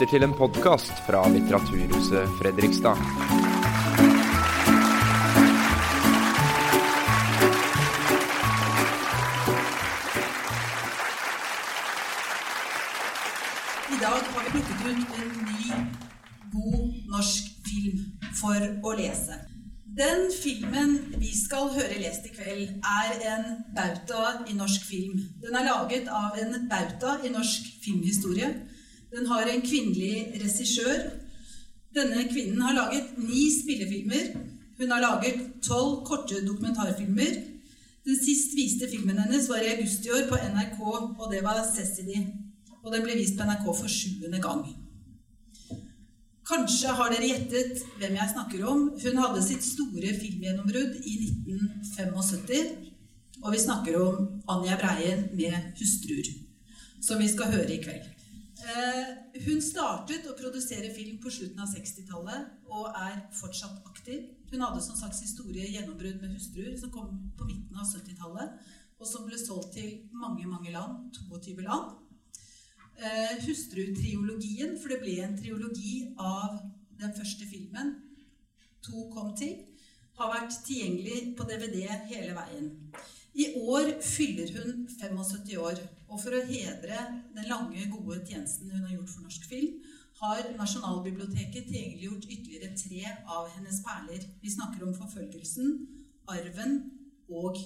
lytter til en podkast fra Litteraturhuset Fredrikstad. I dag har vi plukket ut en ny, god norsk film for å lese. Den filmen vi skal høre lest i kveld, er en bauta i norsk film. Den er laget av en bauta i norsk filmhistorie. Den har en kvinnelig regissør. Denne kvinnen har laget ni spillefilmer. Hun har laget tolv korte dokumentarfilmer. Den sist viste filmen hennes var i august i år på NRK, og det var 'Cecily'. og den ble vist på NRK for sjuende gang. Kanskje har dere gjettet hvem jeg snakker om. Hun hadde sitt store filmgjennombrudd i 1975. Og vi snakker om Anja Breien med 'Hustruer', som vi skal høre i kveld. Eh, hun startet å produsere film på slutten av 60-tallet og er fortsatt aktiv. Hun hadde som sagt sitt store gjennombrudd med 'Hustruer', som kom på midten av 70-tallet, og som ble solgt til mange, mange land. 22 land eh, Hustrutriologien, for det ble en triologi av den første filmen, To kom til, har vært tilgjengelig på DVD hele veien. I år fyller hun 75 år, og for å hedre den lange, gode tjenesten hun har gjort for norsk film, har Nasjonalbiblioteket tilgjengeliggjort ytterligere tre av hennes perler. Vi snakker om forfølgelsen, arven og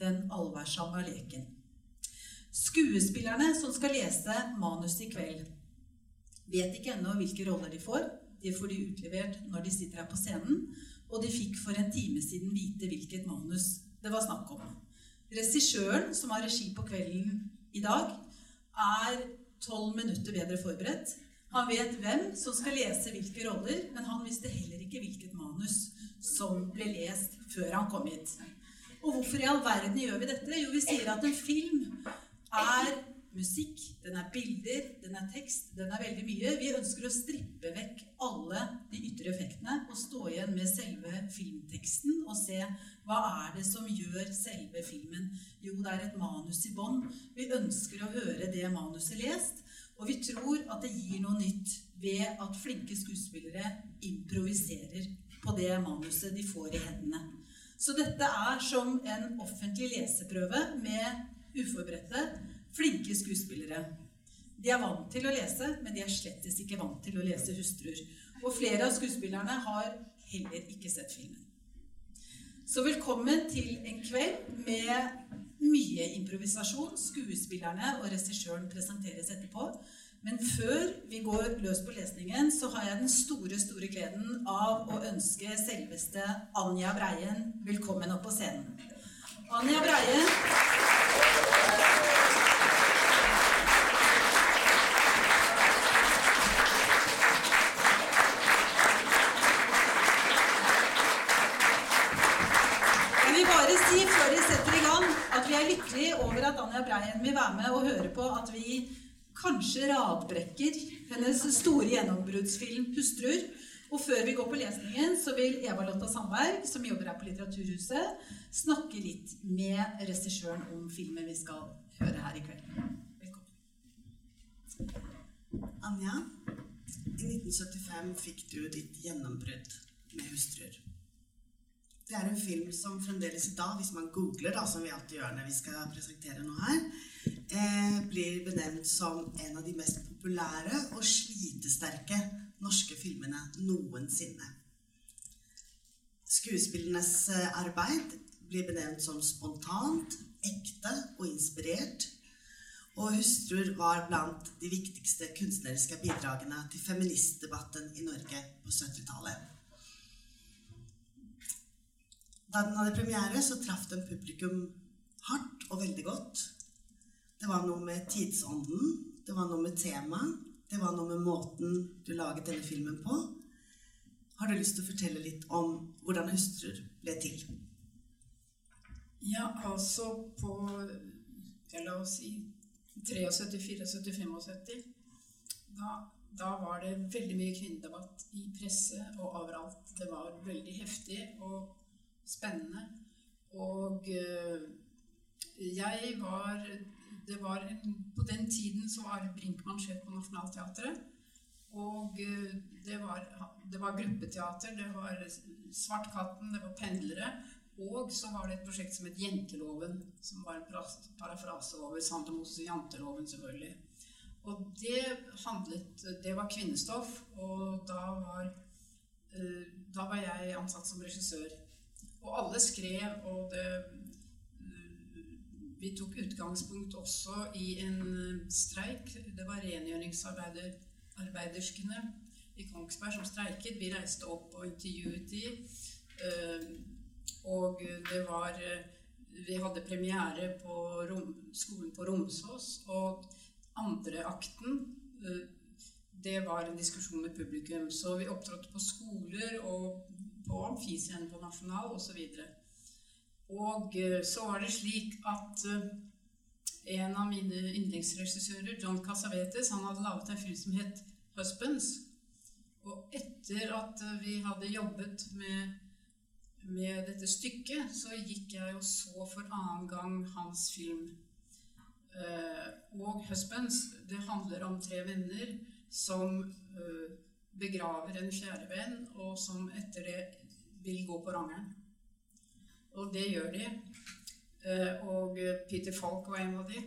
den allværsamme leken. Skuespillerne som skal lese manuset i kveld, vet ikke ennå hvilke roller de får. Det får de utlevert når de sitter her på scenen. Og de fikk for en time siden vite hvilket manus det var snakk om. Regissøren, som har regi på kvelden i dag, er tolv minutter bedre forberedt. Han vet hvem som skal lese hvilke roller, men han visste heller ikke hvilket manus som ble lest før han kom hit. Og hvorfor i all verden gjør vi dette? Jo, vi sier at en film er musikk, den er bilder, den er tekst, den er veldig mye. Vi ønsker å strippe vekk alle de ytre effektene og stå igjen med selve filmteksten og se hva er det som gjør selve filmen. Jo, det er et manus i bånn. Vi ønsker å høre det manuset lest, og vi tror at det gir noe nytt ved at flinke skuespillere improviserer på det manuset de får i hendene. Så dette er som en offentlig leseprøve med uforberedte, flinke skuespillere. De er vant til å lese, men de er slettes ikke vant til å lese 'Hustruer'. Og flere av skuespillerne har heller ikke sett filmen. Så velkommen til en kveld med mye improvisasjon. Skuespillerne og regissøren presenteres etterpå. Men før vi går løs på lesningen, så har jeg den store store gleden av å ønske selveste Anja Breien velkommen opp på scenen. Anja Breien Jeg vil bare si før vi setter i gang, at vi er lykkelige over at Anja Breien vil være med og høre på at vi kanskje radbrekker hennes store gjennombruddsfilm 'Hustruer'. Og før vi går på lesningen, så vil Eva Lotta Sandberg, som jobber her på Litteraturhuset, snakke litt med regissøren om filmen vi skal høre her i kveld. Velkommen. Anja, i 1975 fikk du ditt gjennombrudd med 'Hustruer'. Det er en film som fremdeles i dag, hvis man googler, da, som vi alltid gjør når vi skal presentere noe her, eh, blir benevnt som en av de mest populære og slitesterke norske filmene noensinne. Skuespillernes eh, arbeid blir benevnt som spontant, ekte og inspirert. Og 'Hustruer' var blant de viktigste kunstneriske bidragene til feministdebatten i Norge på 70-tallet. Da den hadde premiere, så traff den publikum hardt og veldig godt. Det var noe med tidsånden, det var noe med temaet, det var noe med måten du laget denne filmen på. Har du lyst til å fortelle litt om hvordan 'Hustruer' ble til? Ja, altså på La oss si 73, 74, 75. Da, da var det veldig mye kvinnedebatt i presse og overalt. Det var veldig heftig og spennende. Og eh, jeg var Det var På den tiden så var Brinkmann sjef på Nationaltheatret. Og eh, det var, det var gruppeteater, det var Svartkatten, det var pendlere. Og så var det et prosjekt som het Jenteloven, som var en parafrase over Santa Moses Janteloven, selvfølgelig. Og det handlet Det var kvinnestoff, og da var, eh, da var jeg ansatt som regissør. Og alle skrev, og det vi tok utgangspunkt også i en eh, streik. Det var rengjøringsarbeiderskene i Kongsberg som streiket. Vi reiste opp og intervjuet de. Eh, og det var eh, Vi hadde premiere på rom, skolen på Romsås. Og andre akten det var en diskusjon med publikum. Så vi opptrådte på skoler og på amfiscenen på Nasjonal osv. Og eh, så var det slik at eh, en av mine yndlingsregissører, John Casavetes, han hadde laget en film som het 'Husbands'. Og etter at eh, vi hadde jobbet med, med dette stykket, så gikk jeg og så for annen gang hans film. og 'Husbands' det handler om tre venner som begraver en fjerde venn, og som etter det vil gå på rangeren. Og det gjør de. Eh, og Peter Falk var en av de.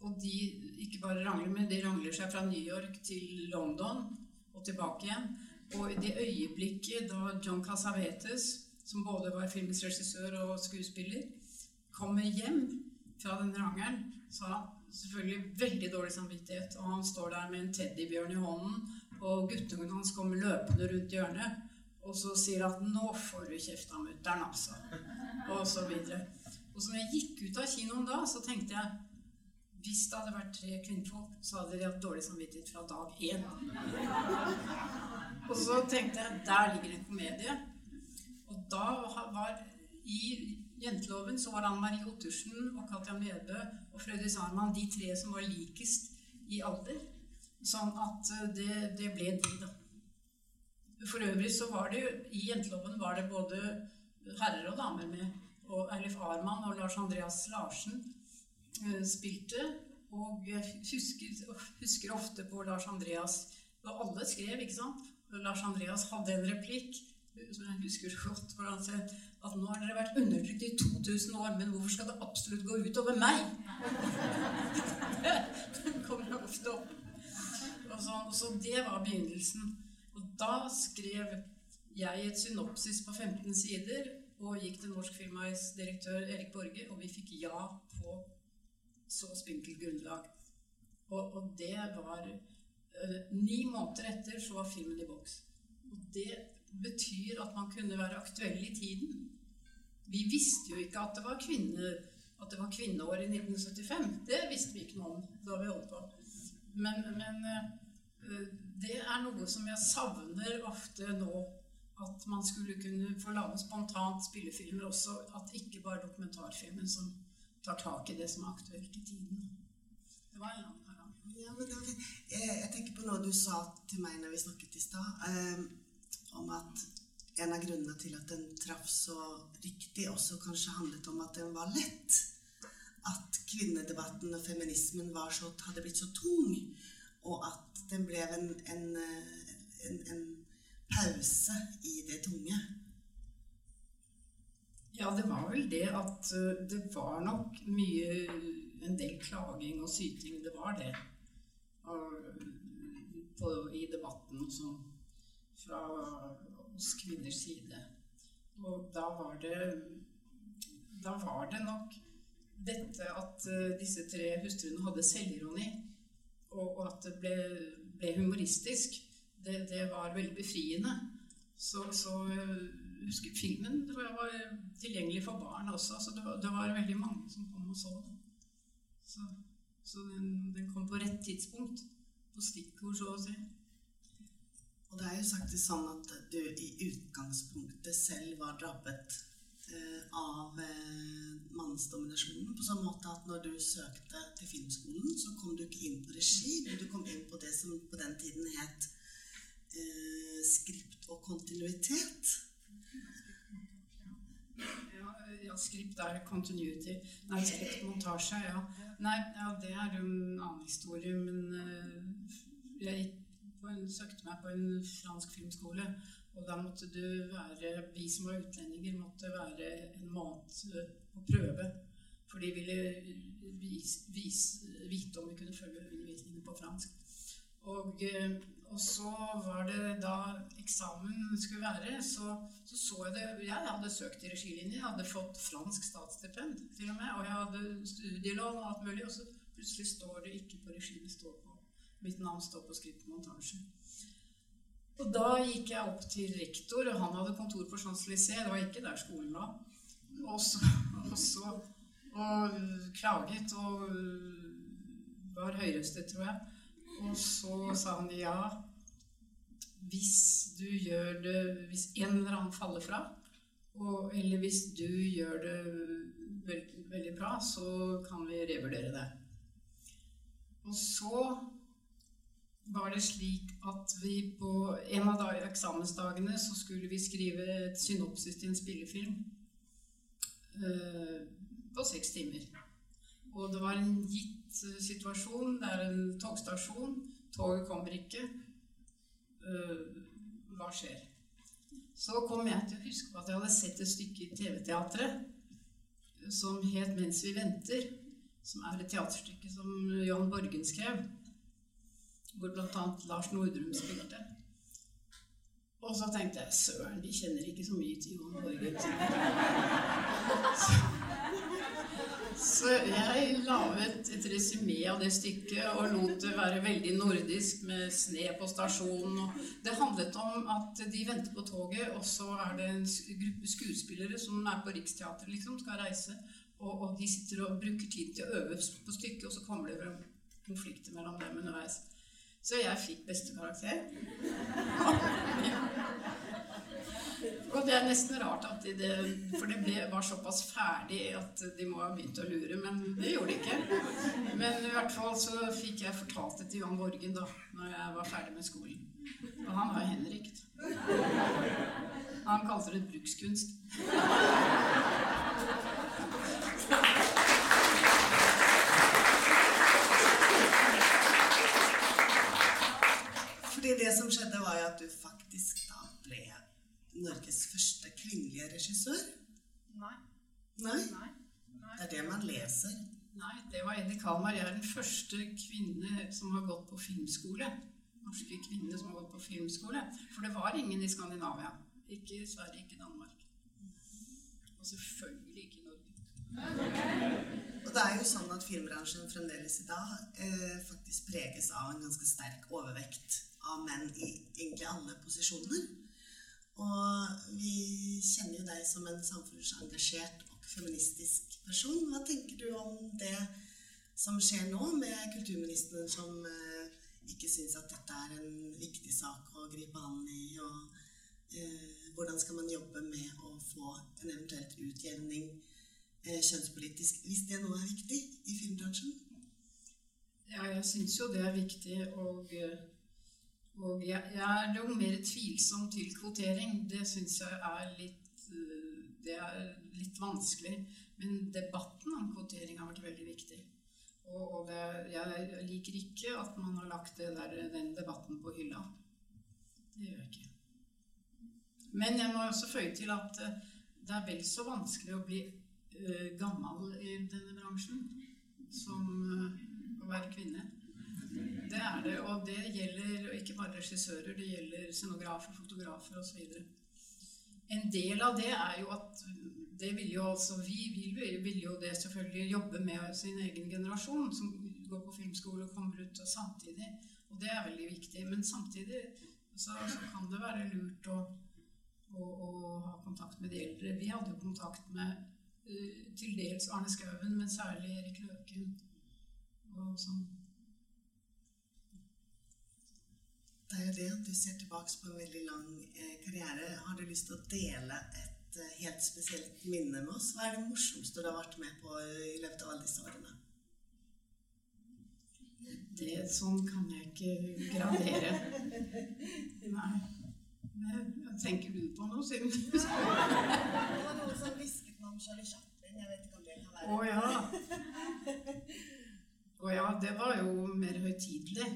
Og de ikke bare rangler, men de rangler seg fra New York til London og tilbake igjen. Og i det øyeblikket da John Casavetes, som både var filmens regissør og skuespiller, kommer hjem fra den rangeren, så har han selvfølgelig veldig dårlig samvittighet. Og han står der med en teddybjørn i hånden, og guttungen hans kommer løpende rundt hjørnet. Og så sier at 'nå får du kjeft av mutter'n', altså og så videre. Og så når jeg gikk ut av kinoen da, så tenkte jeg hvis det hadde vært tre kvinnfolk, så hadde de hatt dårlig samvittighet fra dag én. Og så tenkte jeg der ligger en komedie. Og da var i Jenteloven så var Anne Marie Ottersen og Katja Medbø og Frøydis Arman de tre som var likest i alder. Sånn at eh, det, det ble de, da. For øvrig så var det jo i Jenteloven var det både herrer og damer med. Og Eilif Arman og Lars Andreas Larsen uh, spilte. Og jeg husker, husker, ofte på Lars Andreas Og alle skrev, ikke sant? Lars Andreas hadde en replikk som jeg husker så godt. For han sa at nå har dere vært undertrykt i 2000 år, men hvorfor skal det absolutt gå ut over meg? Den kommer ofte opp. Og så, og så det var begynnelsen. Da skrev jeg et synopsis på 15 sider og gikk til Norsk Filmais direktør Erik Borge, og vi fikk ja på så spinkelt grunnlag. Og, og, det var uh, Ni måneder etter så var filmen i boks. Og det betyr at man kunne være aktuell i tiden. Vi visste jo ikke at det var kvinne, at det var kvinneår i 1975. Det visste vi ikke noe om da vi holdt på. Men, men uh, det er noe som jeg savner ofte nå at man skulle kunne få lage spontant spillefilmer også. At ikke bare dokumentarfilmen som tar tak i det som er aktuelt i tiden. Det var en lang parang. Ja, men okay. jeg, tenker på noe du sa til meg når vi snakket i stad, eh, om at en av grunnene til at den traff så riktig, også kanskje handlet om at den var lett. At kvinnedebatten og feminismen så, hadde blitt så tung, og at den ble en, en, en, en pause i det tunge? Ja, det var vel det at eh, det var nok mye En del klaging og syting. Det var det. På, I debatten og sånn. Fra oss kvinners side. Og da var det Da var det nok dette at eh, disse tre hustruene hadde selvironi, og, og at det ble, ble humoristisk det, det var veldig befriende. Så, så husker filmen tror jeg var tilgjengelig for barn også. Så det det var veldig mange som kom og så den. Så, så den, den, kom på rett tidspunkt. På stikkord, så å si. Og det er jo faktisk sånn at du i utgangspunktet selv var drabbet av eh, mannsdominasjonen. På sånn måte at når du søkte til filmskolen, så kom du ikke inn på regi, men du kom inn på det som på den tiden het eh, skript og kontinuitet. Ja, ja, skript er continuity. Nei, skript montasje, ja. Nei, ja, det er jo en annen historie, men uh, jeg søkte meg på en fransk filmskole. Og da måtte du være Vi som var utlendinger, måtte være en måned å prøve. For de ville vis, vis, vite om vi kunne følge undervisningen på fransk. Og, eh, og så var det da eksamen skulle være, så, så så jeg det Jeg hadde søkt i regilinje, jeg hadde fått fransk statsstipend til og med, og jeg hadde studielån og alt mulig, og så plutselig står det ikke på regi, det står på Mitt navn står på skrittmontasje. Og da gikk jeg opp til rektor, og han hadde kontor på Champs-Élysées. Det var ikke der skolen var. Og så, og så og klaget og var høyrøstet, tror jeg. Og så sa han ja, hvis du gjør det Hvis en eller annen faller fra, og, eller hvis du gjør det veldig, veldig bra, så kan vi revurdere det. Og så var det slik at vi på en av dag, eksamensdagene så skulle vi skrive et synopsis til en spillefilm eh, på seks timer. Og det var en gitt uh, situasjon. Det er en togstasjon. Toget kommer ikke. Uh, hva skjer? Så kom jeg til å huske på at jeg hadde sett et stykke i TV-teatret som het 'Mens vi venter', som er et teaterstykke som Johan Borgen skrev hvor bl.a. Lars Nordrum spilte. Og så tenkte jeg søren, de kjenner ikke så mye til Johan Borgen. Så, så jeg laget et resymé av det stykket og lot det være veldig nordisk med sne på stasjonen. Det handlet om at de venter på toget, og så er det en gruppe skuespillere som er på Riksteatret, liksom, skal reise. Og, og de sitter og bruker tid til å øve på stykket, og så kommer det konflikter mellom dem underveis. Så jeg fikk beste karakter. Og det er nesten rart at de, det, For det ble, var såpass ferdig at de må ha begynt å lure, men det gjorde de ikke. Men i hvert fall så fikk jeg fortalt det til Johan Borgen da når jeg var ferdig med skolen. Og han var henrykt. Han kalte det brukskunst. Fordi det som skjedde, var jo at du faktisk da ble Norges første kvinnelige regissør. Nei. Nei? Nei. Nei. Det er det man leser. Nei, det var Eddie Kalmar. Jeg er den første kvinne som har gått på filmskole. Norske kvinner som har gått på filmskole. For det var ingen i Skandinavia. Ikke i Sverige, ikke i Danmark. Og selvfølgelig ikke i Norge. Og det er jo sånn at filmbransjen fremdeles i dag eh, faktisk preges av en ganske sterk overvekt av menn i egentlig alle posisjoner. Og vi kjenner jo deg som en samfunnsengasjert og feministisk person. Hva tenker du om det som skjer nå, med kulturministeren som eh, ikke syns at dette er en viktig sak å gripe an i? Og eh, hvordan skal man jobbe med å få en eventuelt utjevning eh, kjønnspolitisk, hvis det nå er viktig i filmbransjen? Ja, jeg syns jo det er viktig, og, og jeg, jeg er jo mer tvilsom til kvotering. Det syns jeg er litt eh, Det er litt vanskelig. Men debatten om kvotering har vært veldig viktig. Og, og det, jeg liker ikke at man har lagt der, den debatten på hylla. Det gjør jeg ikke. Men jeg må også føye til at eh, det er vel så vanskelig å bli uh, gammel i denne bransjen som å være kvinne. Det er det, og det gjelder ikke bare regissører, det gjelder scenografer, fotografer osv. En del av det er jo at det vil jo altså Vi vil, vil jo det selvfølgelig jobbe med sin egen generasjon, som går på filmskole og kommer ut og samtidig. Og det er veldig viktig. Men samtidig så, så kan det være lurt å, å, å, ha kontakt med de eldre. Vi hadde jo kontakt med uh, til dels Arne Skouen, men særlig Erik Løken. Og sånn. Det er jo det at du ser tilbake på en veldig lang eh, karriere. Har du lyst til å dele et eh, helt spesielt minne med oss? Hva er det morsomste du har vært med på i løpet av alle disse årene? Det, sånn kan jeg ikke gradere. Nei. Men, tenker du på noe, siden Det var noen som hvisket meg om Charlie Chaplin. Jeg vet ikke om det kan være Å ja. Å ja, det var jo mer høytidelig.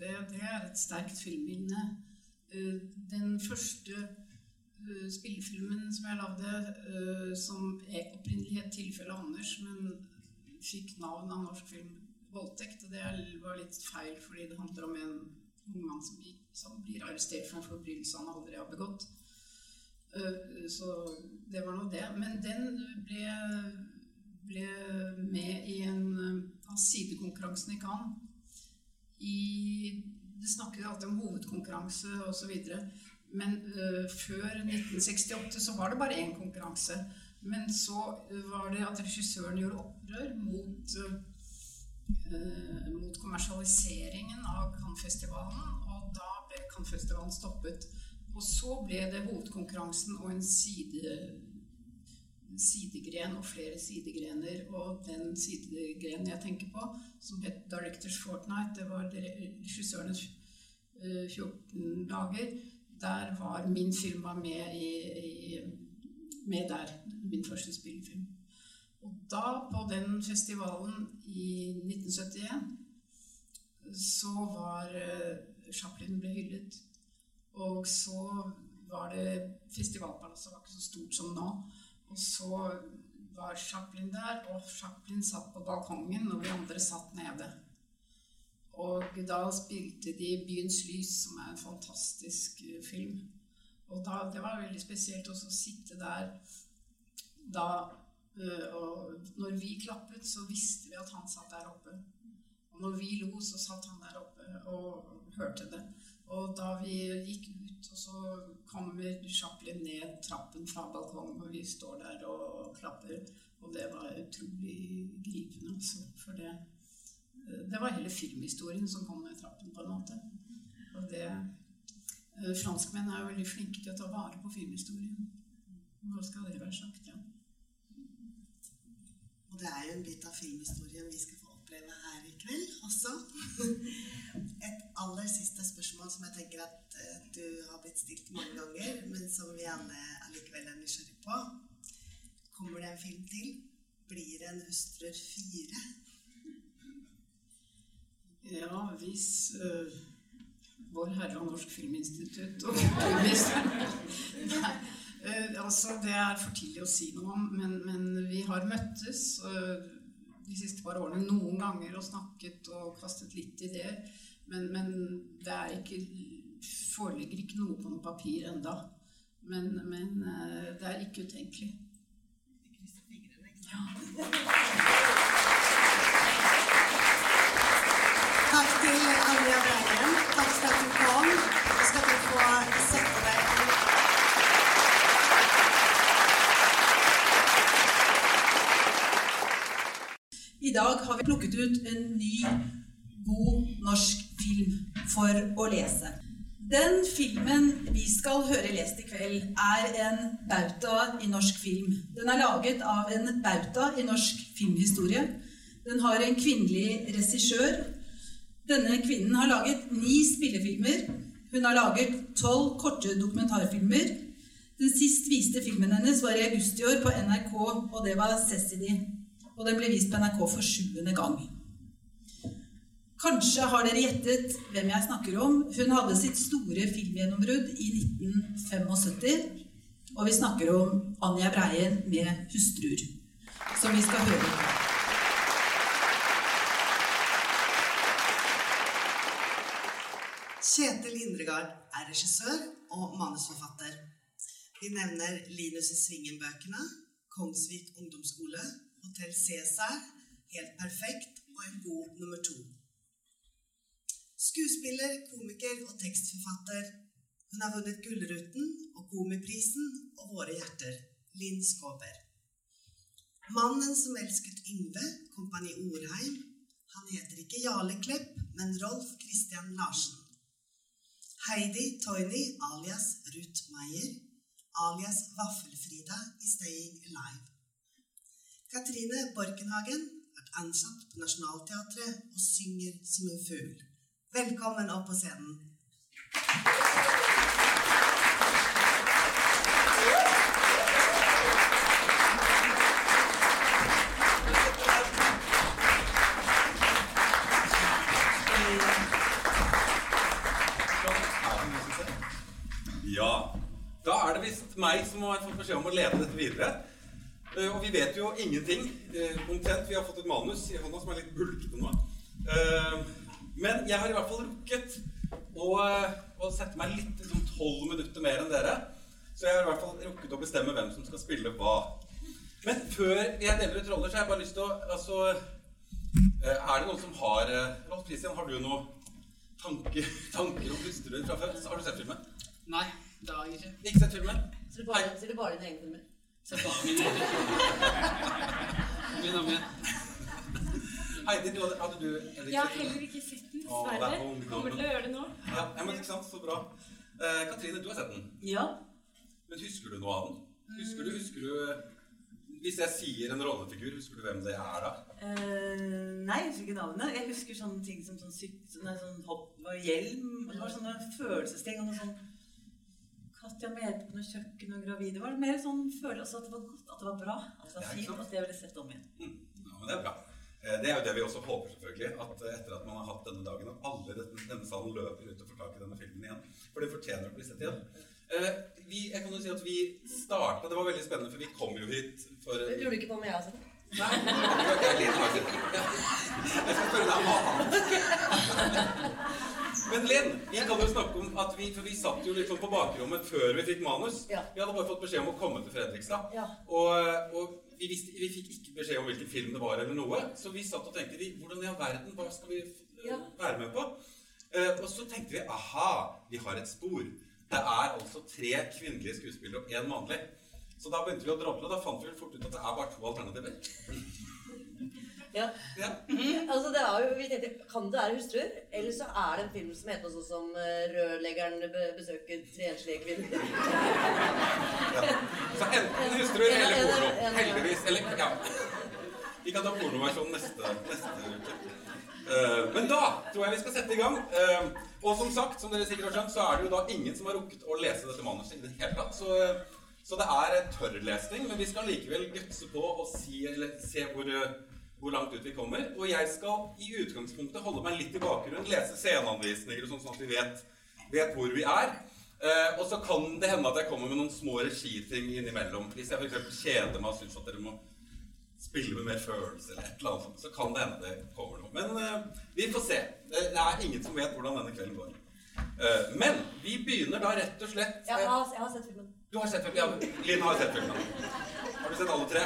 Det, det er et sterkt filmminne. Eh, Den første eh, spillefilmen som jeg lagde, eh, som er opprinnelig het 'Tilfelle Anders', men fikk navn av norsk film 'Voldtekt'. Og det var litt feil, fordi det handler om en ung mann som, som blir arrestert for en forbrytelse han aldri har begått. Så det var nå det. Men den ble, ble med i en av sidekonkurransene i Cannes. I, det snakkes alltid om hovedkonkurranse osv. Men uh, før 1968 så var det bare én konkurranse. Men så eh, var det at regissøren gjorde opprør mot, uh, mot kommersialiseringen av Cannes-festivalen. Og da ble Cannes-festivalen stoppet. Og så ble det hovedkonkurransen og en side, sidegren og flere sidegrener. Og den sidegrenen jeg tenker på, som het Directors Fortnight, det var regissørenes eh, 14 dager. Der var min film med, i, i, med der. Min første spillefilm. Og da, på den festivalen i 1971, så var eh, Chaplin ble hyllet. Og så var det Festivalpalasset var ikke så stort som nå. Og så var Chaplin der, og Chaplin satt på balkongen, og vi andre satt nede. Og da spilte de 'Byens lys', som er en fantastisk eh, film. Og da, det var veldig spesielt også å sitte der da eh, Og når vi klappet, så visste vi at han satt der oppe. Og når vi lo, så satt han der oppe og hørte det. Og da vi gikk og så kommer Chaplin ned trappen fra balkongen, og vi står der og klapper. Og det var utrolig gripende, altså. For det, det var hele filmhistorien som kom ned trappen, på en måte. Og det eh, Franskmenn er jo veldig flinke til å ta vare på filmhistorien. Nå skal det være sagt, ja. Og det er jo en bit av filmhistorien vi skal oppleve her i kveld også. Et aller siste spørsmål som jeg tenker at eh, du har blitt stilt mange ganger, men som vi alle allikevel er nysgjerrig på. Kommer det en film til? Blir det en Hustrur 4? Ja, hvis uh, Vår Herre og Norsk Filminstitutt og Kulturministeren øh, altså det er for tidlig å si noe om, men, men vi har møttes øh, de siste par årene noen ganger og snakket og kastet litt ideer. Men, men det er ikke foreligger ikke noe på noe papir enda. Men, men øh, det er ikke utenkelig. Takk til Anja Breien. Takk at du kom. Så skal du få sette deg I dag har vi plukket ut en ny, god norsk film for å lese. Den filmen vi skal høre lest i kveld, er en bauta i norsk film. Den er laget av en bauta i norsk filmhistorie. Den har en kvinnelig regissør. Denne kvinnen har laget ni spillefilmer. Hun har laget tolv korte dokumentarfilmer. Den sist viste filmen hennes var i august i år på NRK, og det var Cecilie. Og den ble vist på NRK for sjuende gang. Kanskje har dere gjettet hvem jeg snakker om. Hun hadde sitt store filmgjennombrudd i 1975. Og vi snakker om Anja Breien med 'Hustruer', som vi skal høre. Kjetil Indregard er regissør og manusforfatter. Vi nevner Linus i Svingen-bøkene, Kongsvik ungdomsskole, Hotell Cæsar, Helt perfekt og En god nummer to. Skuespiller, komiker og tekstforfatter. Hun har vunnet Gullruten og Komiprisen og Våre hjerter. Linn Skåber. Mannen som elsket Yngve, Kompani Orheim. Han heter ikke Jarle Klepp, men Rolf Christian Larsen. Heidi Toini alias Ruth Meyer, alias Vaffelfrida i Staying Alive. Katrine Borkenhagen er ansatt på Nationaltheatret og synger som en fugl. Velkommen opp på scenen. Ja. Da er det visst meg som må fått beskjed om å lede dette videre. Eh, og vi vet jo ingenting. eh, omtrent. Vi har fått et manus i hånda som er litt bulkete nå. Eh, men jeg har i hvert fall rukket å, å sette meg litt liksom tolv minutter mer enn dere. Så jeg har i hvert fall rukket å bestemme hvem som skal spille hva. Men før jeg deler ut roller, så har jeg bare lyst til å altså, eh, Er det noen som har eh, Rolf Christian, har du noen tanker, tanker om Pusterud fra før? Har du sett filmen? Nei, det har jeg ikke. Ikke sett filmen? Så er bare, du bare dine egen filmer? Se bare mine egne. Begynn om igjen. Heidi, du hadde, hadde du heller Jeg har heller ikke sett den, er dessverre. Kommer til å gjøre det nå. Ja, men ikke sant, så bra. Eh, Katrine, du har sett den. Ja. Men husker du noe av den? Husker du, husker du Hvis jeg sier en rollefigur, husker du hvem det er da? Eh, nei, jeg husker ikke navnet. Jeg husker sånne ting som sånn, syk, sånn, sånn hopp og hjelm. Det var sånne følelsesting. og noe sånn Katja med på noe kjøkken og gravid. Det var mer sånn følelse at det var godt, at det var bra. At det var fint, at det ville sett om igjen. Mm, Ja, men det er bra. Eh, Det er jo det vi også håper, selvfølgelig. At eh, etter at man har hatt denne dagen, at alle i denne, denne salen løper ut og får tak i denne filmen igjen. For det fortjener å bli sett igjen. Eh, Vi, jeg kan jo si at vi starta Det var veldig spennende, for vi kom jo hit for Lurer du ikke på om jeg har sett den? Nei, jeg skal spørre deg om annet. Men Linn, vi kan jo snakke om at vi For vi satt jo liksom på bakrommet før vi fikk manus. Vi hadde bare fått beskjed om å komme til Fredrikstad. Og, og vi, visste, vi fikk ikke beskjed om hvilken film det var, eller noe. Så vi satt og tenkte vi, hvordan i all verden, hva skal vi være med på? Eh, og så tenkte vi aha, vi har et spor. Det er altså tre kvinnelige skuespillere og én mannlig. Så da begynte vi å drable, og da fant vi fort ut at det er bare to alternativer. Ja. Ja. Altså, det er jo, vi tenkte, Kan det være hustruer? Eller så er det en film som heter sånn som eh, 'Rørleggeren besøker tre enslige kvinner'. Så enten hustruer eller porno. Heldigvis. Eller, ja. Vi kan ta pornoversjonen neste, neste uke. Uh, men da tror jeg vi skal sette i gang. Uh, og som sagt, som dere sikkert har skjønt, så er det jo da ingen som har rukket å lese dette manuset i det hele tatt. Så, eh, så det er en tørrlesning, men vi skal likevel gutse på og si, se hvor, eh, hvor langt ut vi kommer. Og jeg skal i utgangspunktet holde meg litt i bakgrunnen, lese sceneanvisninger sånn, sånn at vi vet, vet hvor vi er. Eh, og så kan det hende at jeg kommer med noen små regiting innimellom. Hvis jeg f.eks. kjeder meg og syns at dere må spille med mer følelse eller et eller annet så kan det hende det kommer noe. Men eh, vi får se. Det, det er ingen som vet hvordan denne kvelden går. Eh, men vi begynner da rett og slett Jeg har, jeg har sett filmen. Du har sett filmen? Ja, Linn har sett filmen. Har du sett alle tre?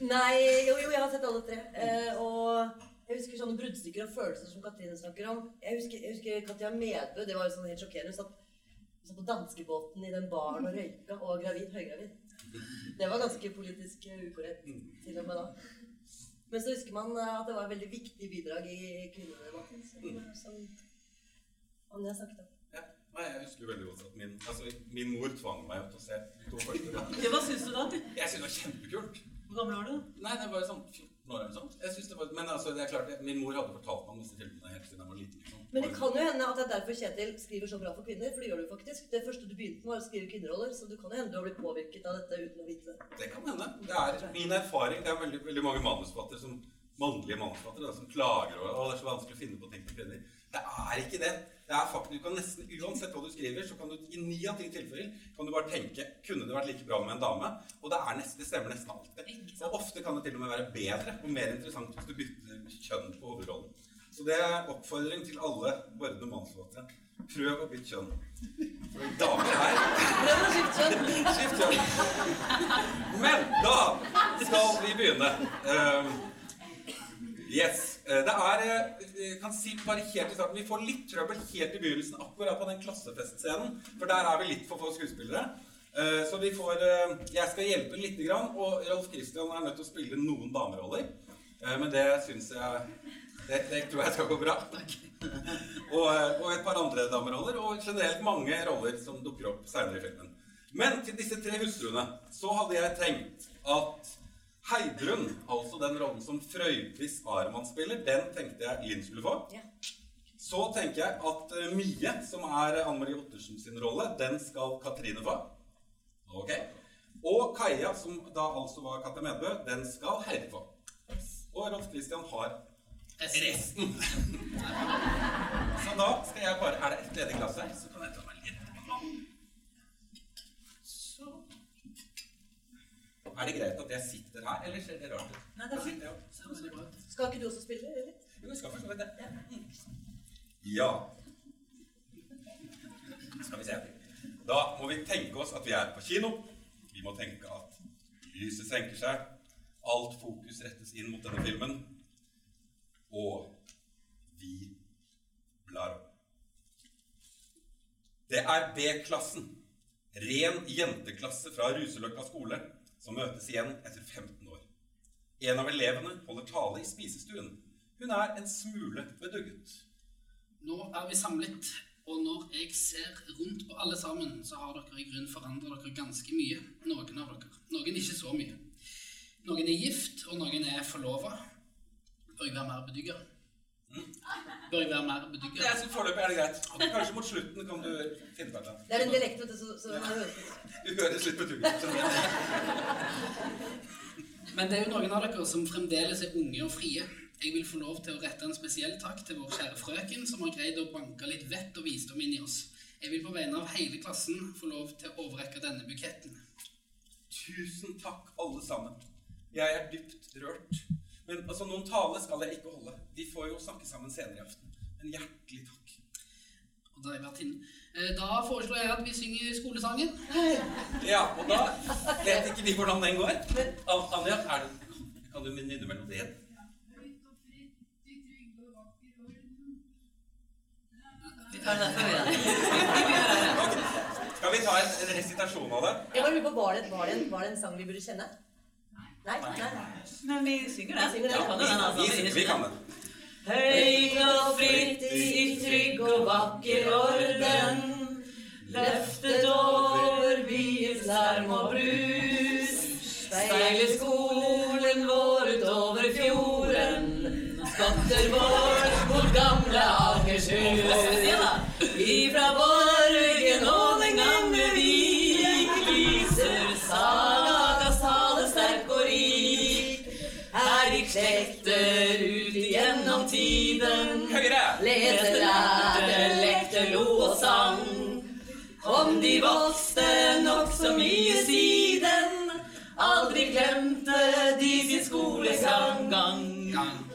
Nei, jo, jo, jeg har sett alle tre. Eh, og jeg husker sånne bruddstykker og følelser som Katrine snakker om. Jeg husker, jeg husker Katja Medbø. Det var jo sånn helt sjokkerende. Hun satt, satt på danskebåten i den baren og røyka og var gravid. Høygravid. Det var ganske politisk eh, ukorrekt til og med da. Men så husker man eh, at det var et veldig viktig bidrag i kvinnedebatten. Som, som Anja snakket om. Nei, jeg husker veldig godt at min, altså, min mor tvang meg til å se to første. ganger. Ja, hva syns du da? Jeg syns det var kjempekult. Hvor gammel var du? Nei, det var jo sånn 14 år eller sånt. Jeg synes det var, men altså, det er klart, min mor hadde fortalt meg om disse filmene helt siden jeg var liten. Liksom. Men det kan jo hende at det er derfor Kjetil skriver så bra for kvinner. For det gjør du faktisk. Det første du begynte med, var å skrive kvinneroller. Så du kan jo hende du har blitt påvirket av dette uten å vite det. Det kan hende. Det er min erfaring. Det er veldig, veldig mange manusforfattere som mannlige manusforfattere som klager over at det er så vanskelig å finne på ting for kvinner. Det er ikke det. Det er kan nesten, Uansett hva du skriver, så kan du i ni av ti tilfeller kan du bare tenke kunne det vært like bra med en dame. Og det, er nesten, det stemmer nesten alltid. Og ofte kan det til og med være bedre og mer interessant hvis du bytter kjønn på hovedrollen. Så det er oppfordring til alle vordende manusforfattere. Prøv å bytte kjønn. For damer her Prøv å skifte kjønn. Skift kjønn. Men da skal vi begynne. Um, yes. Eh, Det er eh, Jeg kan si bare helt i starten Vi får litt trøbbel helt i begynnelsen, akkurat på den klassefestscenen. For der er vi litt for få skuespillere. Eh, Så vi får eh, Jeg skal hjelpe lite grann, og Rolf Christian er nødt til å spille noen dameroller. Eh, Men det syns jeg det, det tror jeg skal gå bra. Og, eh, og et par andre dameroller, og generelt mange roller som dukker opp seinere i filmen. Men til disse tre hustruene så hadde jeg tenkt at Heidrun, altså den rollen som Frøydis Arman spiller, den tenkte jeg Linn skulle få. Ja. Så tenker jeg at eh, Mie, som er Anne Marie Ottersen sin rolle, den skal Katrine få. Ok. Og Kaja, som da altså var Katja Medbø, den skal Heidi få. Og Rolf Christian har resten. Så da skal jeg bare Er det et ledig glass her, så kan jeg ta meg Er det greit at jeg sitter her, eller ser det rart ut? Nei, det er fint. Skal ikke du også spille, eller? Jo, jeg skal for så vidt det. Ja. Skal vi se. Da må vi tenke oss at vi er på kino. Vi må tenke at lyset senker seg. Alt fokus rettes inn mot denne filmen. Og vi blar opp. Det er B-klassen, ren jenteklasse fra Ruseløkka skole, som møtes igjen etter 15 år. En av elevene holder tale i spisestuen. Hun er en smule bedugget. Nå er vi samlet, og når jeg ser rundt på alle sammen, så har dere i grunn forandret dere ganske mye. Noen av dere. Noen ikke så mye. Noen er gift, og noen er forlova. Bør jeg være mer bedugget? Bør jeg være mer bedugget? Jeg synes Foreløpig er det greit. Kanskje mot slutten kan du finne på et. Det er en dialekt, vet du, så, så man. Du høres litt bedugget ut. Men det er jo noen av dere som fremdeles er unge og frie. Jeg vil få lov til å rette en spesiell takk til vår kjære frøken, som har greid å banke litt vett og visdom inn i oss. Jeg vil på vegne av hele klassen få lov til å overrekke denne buketten. Tusen takk, alle sammen. Jeg er dypt rørt. Men altså, noen tale skal jeg ikke holde. Vi får jo snakke sammen senere i aften. Men hjertelig takk. Og da inne. Eh, Da foreslår jeg at vi synger skolesangen. Ja, og da vet ikke vi hvordan den går. An- Anja, er det, kan du nynne melodien? Vi tar den derfra, vi, ja. Skal vi ta en, en resitasjon av det? På, var det, var, det en, var det en sang vi burde kjenne? Nei? Nei? Men vi synger den. Vi. Vi kan den, altså. Vi, vi kan den. Høyt og fritt i trygg og vakker orden. Løftet over byens larm og brus. Steiler skolen vår utover fjorden. Skotter vår mot gamle Akershus. Leste, lærte, lekte, lo og sang. Om de vokste nokså mye siden. Aldri glemte de sin skolegang.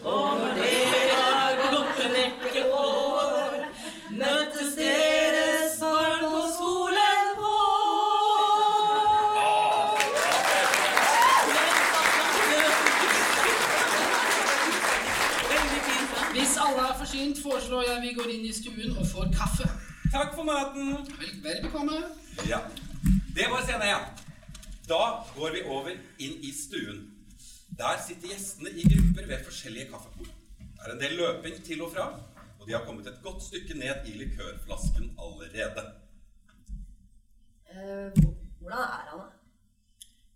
Og når det var gått en rekke år, møttes deres vi går inn i stuen og får kaffe. Takk for maten. Vel, vel bekomme. Ja. Det var scene én. Da går vi over inn i stuen. Der sitter gjestene i grupper ved forskjellige kaffebord. Det er en del løping til og fra, og de har kommet et godt stykke ned i likørflasken allerede. Eh, hvordan er han, da?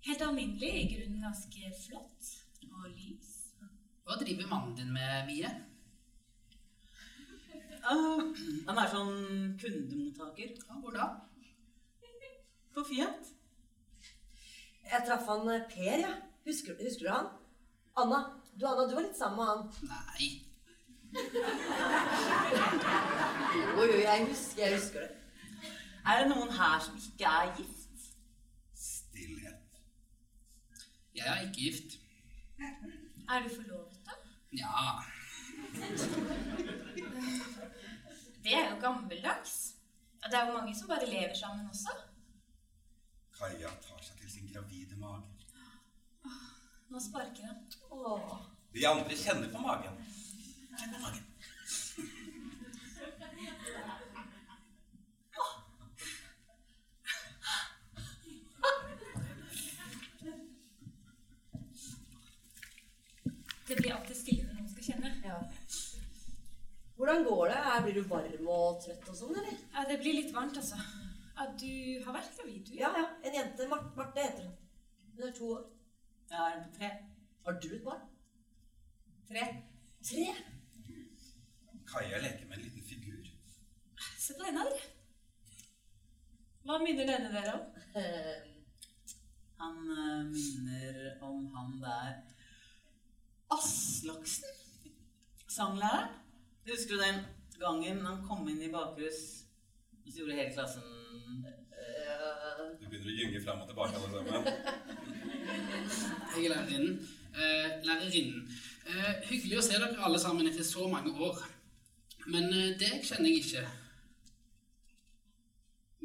Helt alminnelig, i grunnen ganske flott og lys. Hva driver mannen din med, Mie? Han er sånn kundemottaker Ja, hvor da? på Fiat. Jeg traff han eh, Per, ja. Husker, husker du han? Anna. Du, Anna, du var litt sammen med han. Nei. Jo, jo, jeg husker, jeg husker det. Er det noen her som ikke er gift? Stillhet. Jeg er ikke gift. Er du forlovet, da? Ja. Det er jo gammeldags. Ja, det er jo mange som bare lever sammen også. Kaja tar seg til sin gravide mage. Nå sparker han. Åh. De andre kjenner på magen. Kjenn på magen. Det blir alltid Hvordan går det? Blir du varm og trøtt og sånn, eller? Ja, det blir litt varmt, altså. Ja, du har vært gravid, du? Ja, ja. En jente. Mar Marte heter hun. Hun er to år. Jeg har en på tre. Har du et barn? Tre. Tre? Kaja leker med en liten figur. Se på denne, dere. Hva minner denne dere om? Eh, Han eh, minner om han der Aslaksen. Sanglæreren. Husker du den gangen han kom inn i bakrus, og så gjorde hele klassen uh, Du begynner å gynge fram og tilbake alle sammen. Jeg er lærerinnen. Uh, lærerinnen. Uh, hyggelig å se dere alle sammen etter så mange år. Men det deg kjenner jeg ikke.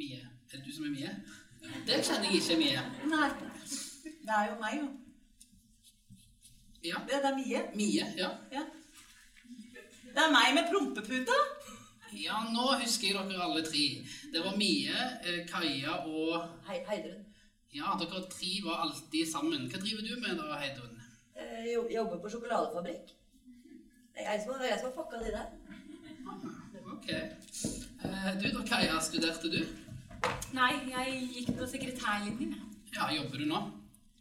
Mie. Er det du som er Mie? Deg kjenner jeg ikke, Mie. Nei. Det er jo meg, jo. Ja. Det, det er Mie. Mie, ja. Ja. Det er meg med prompeputa. Ja, nå husker jeg dere alle tre. Det var Mie, eh, Kaja og Hei, Heidrun. Ja, dere tre var alltid sammen. Hva driver du med da, Heidrun? Jeg jobber på sjokoladefabrikk. Det er jeg som har, jeg som har fucka de der. Ok. Eh, du da, Kaja, studerte du? Nei, jeg gikk på sekretærlinjen. Ja, jobber du nå?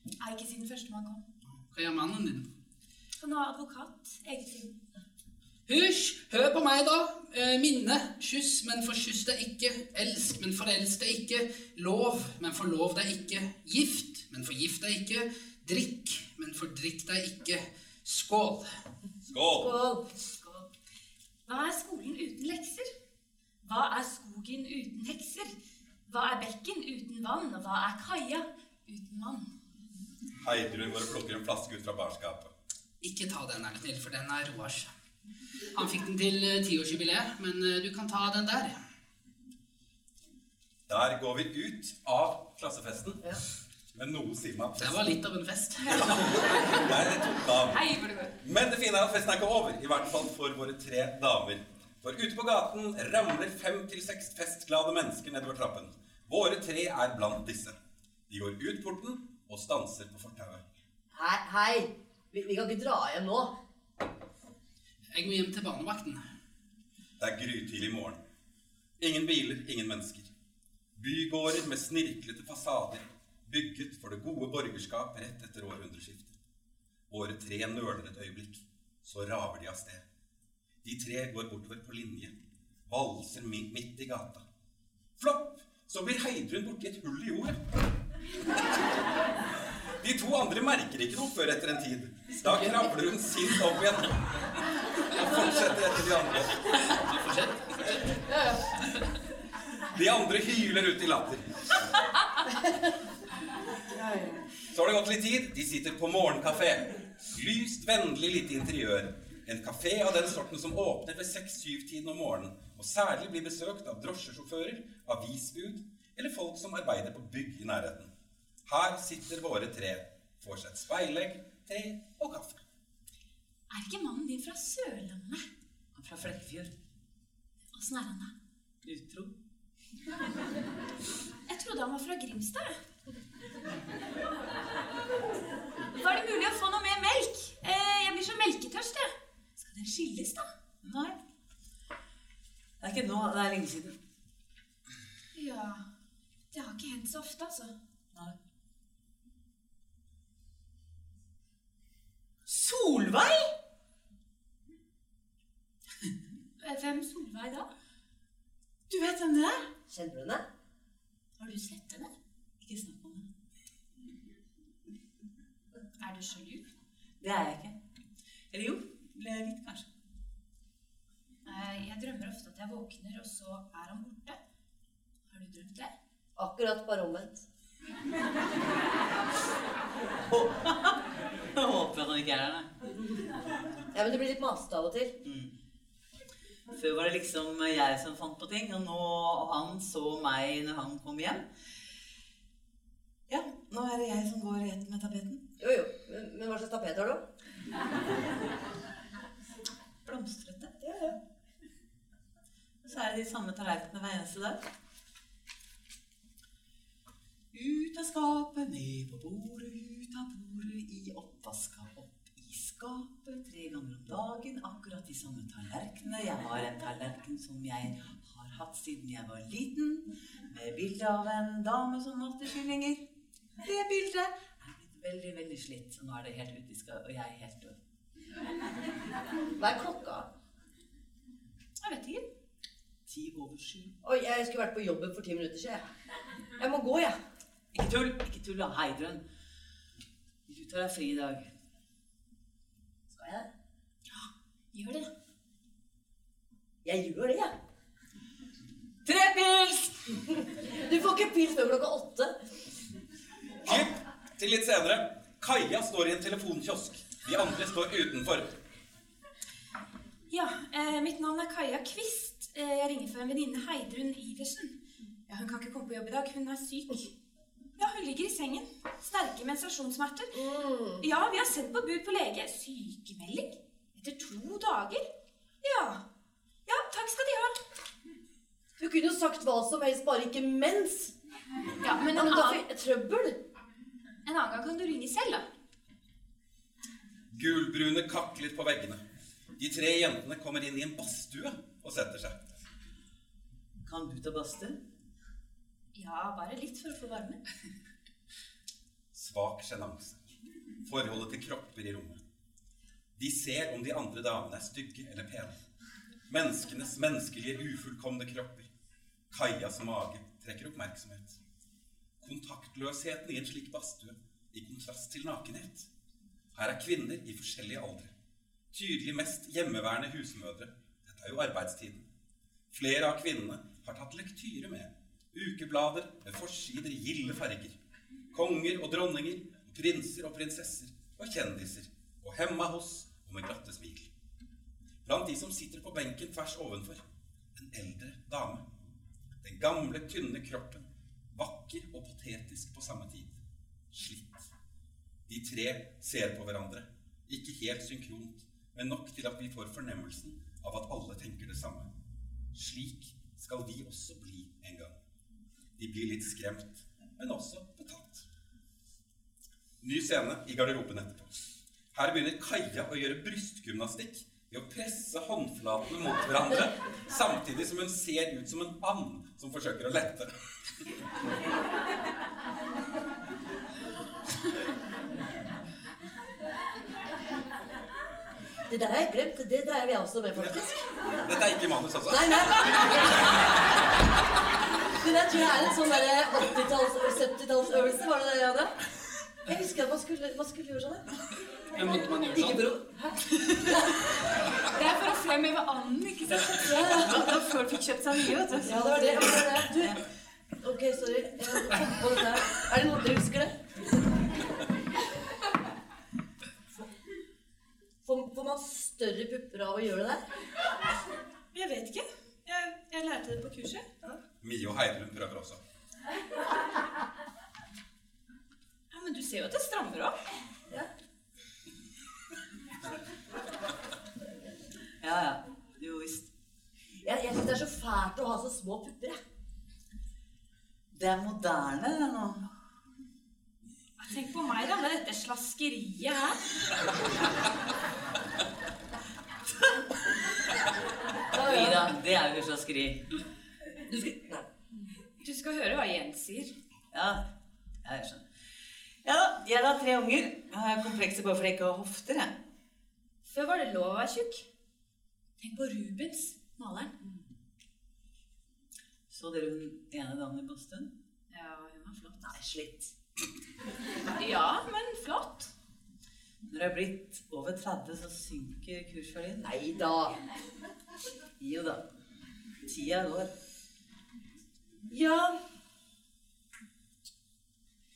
Er ikke siden førstemann kom. Hva gjør mannen din? Han er advokat. Eget firma. Hysj! Hør på meg, da. Eh, minne. Kyss, men forkyss deg ikke. Elsk, men forelsk deg ikke. Lov, men forlov deg ikke. Gift, men forgift deg ikke. Drikk, men fordrikk deg ikke. Skål. Skål! Skål. Hva er skolen uten lekser? Hva er skogen uten hekser? Hva er bekken uten vann? Og hva er kaia uten mann? Heidrun bare plukker en flaske ut fra barskapet. Ikke ta den, er snill, for den er Roars. Han fikk den til eh, tiårsjubileet, men eh, du kan ta den der. Der går vi ut av klassefesten. Ja. Men noe sier meg Det var litt av en fest. Hei. Men det fine er at festen er ikke over. I hvert fall for våre tre damer. For ute på gaten ramler fem til seks festglade mennesker nedover trappen. Våre tre er blant disse. De går ut porten og stanser på fortauet. Hei, hei. Vi, vi kan ikke dra hjem nå. Jeg må hjem til barnevakten. Det er grytidlig morgen. Ingen biler, ingen mennesker. Bygårder med snirklete fasader, bygget for det gode borgerskap rett etter århundreskiftet. Våre tre nøler et øyeblikk, så raver de av sted. De tre går bortover på linje, valser midt i gata. Flopp! Så blir Heidrun borti et hull i jorda. De to andre merker ikke noe før etter en tid. Da kravler hun sint opp igjen og fortsetter etter de andre. De andre hyler ut i latter. Så har det gått litt tid. De sitter på morgenkafé. Lyst, vennlig lite interiør. En kafé av den sorten som åpner ved seks-syv-tiden om morgenen, og særlig blir besøkt av drosjesjåfører, avisbud eller folk som arbeider på bygg i nærheten. Her sitter våre tre, får seg et speilegg, te og kaffe. Er ikke mannen din fra Sørlandet? Han er fra Flekkefjord. Åssen er han da? Utro. Jeg trodde han var fra Grimstad. Var det mulig å få noe mer melk? Eh, jeg blir så melketørst, jeg. Skal dere skilles, da? Nei. Det er ikke nå, det er lenge siden. Ja Det har ikke hendt så ofte, altså. Nei. Solveig! Hvem Solveig da? Du vet hvem det er? Kjenner du henne? Har du sett henne? Ikke snakk om det. Er du sjalu? Det er jeg ikke. Eller jo, litt, kanskje. Eh, Jeg drømmer ofte at jeg våkner, og så er han borte. Har du drømt det? Akkurat bare omvendt. Jeg håper han ikke er der, da. Ja, men det blir litt masete av og til. Før var det liksom jeg som fant på ting, og nå han så meg når han kom hjem. Ja, nå er det jeg som går rett med tapeten. Jo, jo. Men, men hva slags tapet har du? Blomstrete. Ja, ja. Så er det de samme tallerkenene hver eneste dag. Ut av skapet, ned på bordet, ut av du i oppvaska, opp i skapet. Tre ganger om dagen, akkurat de samme tallerkenene. Jeg har en tallerken som jeg har hatt siden jeg var liten, med bilde av en dame som malte kyllinger. Det bildet er blitt veldig, veldig slitt, så nå er det helt skapet, og jeg er helt død. Hva er klokka? Jeg vet ikke. Ti over sju. Oi, jeg skulle vært på jobben for ti minutter siden. Jeg må gå, jeg. Ikke tull, ikke tull da, Heidrun. Du det er fri i dag. Skal jeg det? Gjør det. Jeg gjør det, jeg. Tre pils! Du får ikke pils før klokka åtte. Klipp Til litt senere. Kaja står i en telefonkiosk. De andre står utenfor. Ja, eh, mitt navn er Kaja Kvist. Eh, jeg ringer for en venninne, Heidrun Iversen. Ja, hun kan ikke komme på jobb i dag. Hun er syk. Ja, hun ligger i sengen. Sterke menstruasjonssmerter. Ja, vi har sendt på bud på lege. Sykemelding? Etter to dager? Ja. Ja, takk skal de ha. Du kunne jo sagt hva som helst, bare ikke mens. Ja, men en annen, trøbbel. en annen gang kan du ringe selv, da. Gulbrune kakler på veggene. De tre jentene kommer inn i en badstue og setter seg. Kan du ta badstue? Ja, bare litt for å få varme. Svak sjenanse. Forholdet til kropper i rommet. De ser om de andre damene er stygge eller pene. Menneskenes menneskelige, ufullkomne kropper. Kajas mage trekker oppmerksomhet. Kontaktløsheten i en slik badstue i kontrast til nakenhet. Her er kvinner i forskjellige aldre. Tydelig mest hjemmeværende husmødre. Dette er jo arbeidstiden. Flere av kvinnene har tatt lektyre med. Ukeblader med forsider i gilde farger. Konger og dronninger, prinser og prinsesser, og kjendiser. Og hemma hos, og med glatte smil. Blant de som sitter på benken tvers ovenfor, en eldre dame. Den gamle, tynne kroppen. Vakker og patetisk på samme tid. Slitt. De tre ser på hverandre. Ikke helt synkront, men nok til at vi får fornemmelsen av at alle tenker det samme. Slik skal vi også bli en gang. De blir litt skremt, men også betatt. Ny scene i garderoben etterpå. Her begynner Kaja å gjøre brystgymnastikk ved å presse håndflatene mot hverandre, samtidig som hun ser ut som en and som forsøker å lette. Det der har jeg glemt. Det der er jeg også med, faktisk. Dette er ikke manus, altså. Nei, nei. Det jeg tror jeg er en sånn derre 80-talls- 70-tallsøvelse. Var det det, jeg hadde? Jeg husker at man skulle, man skulle gjøre sånn. Men måtte man gjøre sånn? Hæ? Det er for å fremheve anden, ikke sant? Ja, ja. Da folk fikk kjøpt seg mye, vet du. Ja, det var det. det var det. Du, ok, sorry. Jeg på dette her. Er det noen dere husker det? Får, får man større pupper av å gjøre det der? Jeg vet ikke. Jeg, jeg lærte det på kurset. Mie og Heidrun prøver også. Ja, Men du ser jo at det strammer opp. Ja. Ja, ja. Jo visst. Jeg, jeg syns det er så fælt å ha så små pupper. jeg. Det er moderne det nå. Tenk på meg, da, med dette slaskeriet her. Oi da, det er jo slaskeri. Du skal, nei. Du skal høre hva Jens sier. Ja, ja, jeg skjønner. Ja da, jeg har tre unger. Jeg har komplekser bare fordi jeg ikke har hofter, jeg. Før var det lov å være tjukk. Tenk på Rubens, maleren. Så dere hun ene damen i Boston? Ja, hun var flott. Nei, slitt. Ja, men flott. Når jeg er blitt over 30, så synker kursverdien. Nei da. Jo da. Tida går. Ja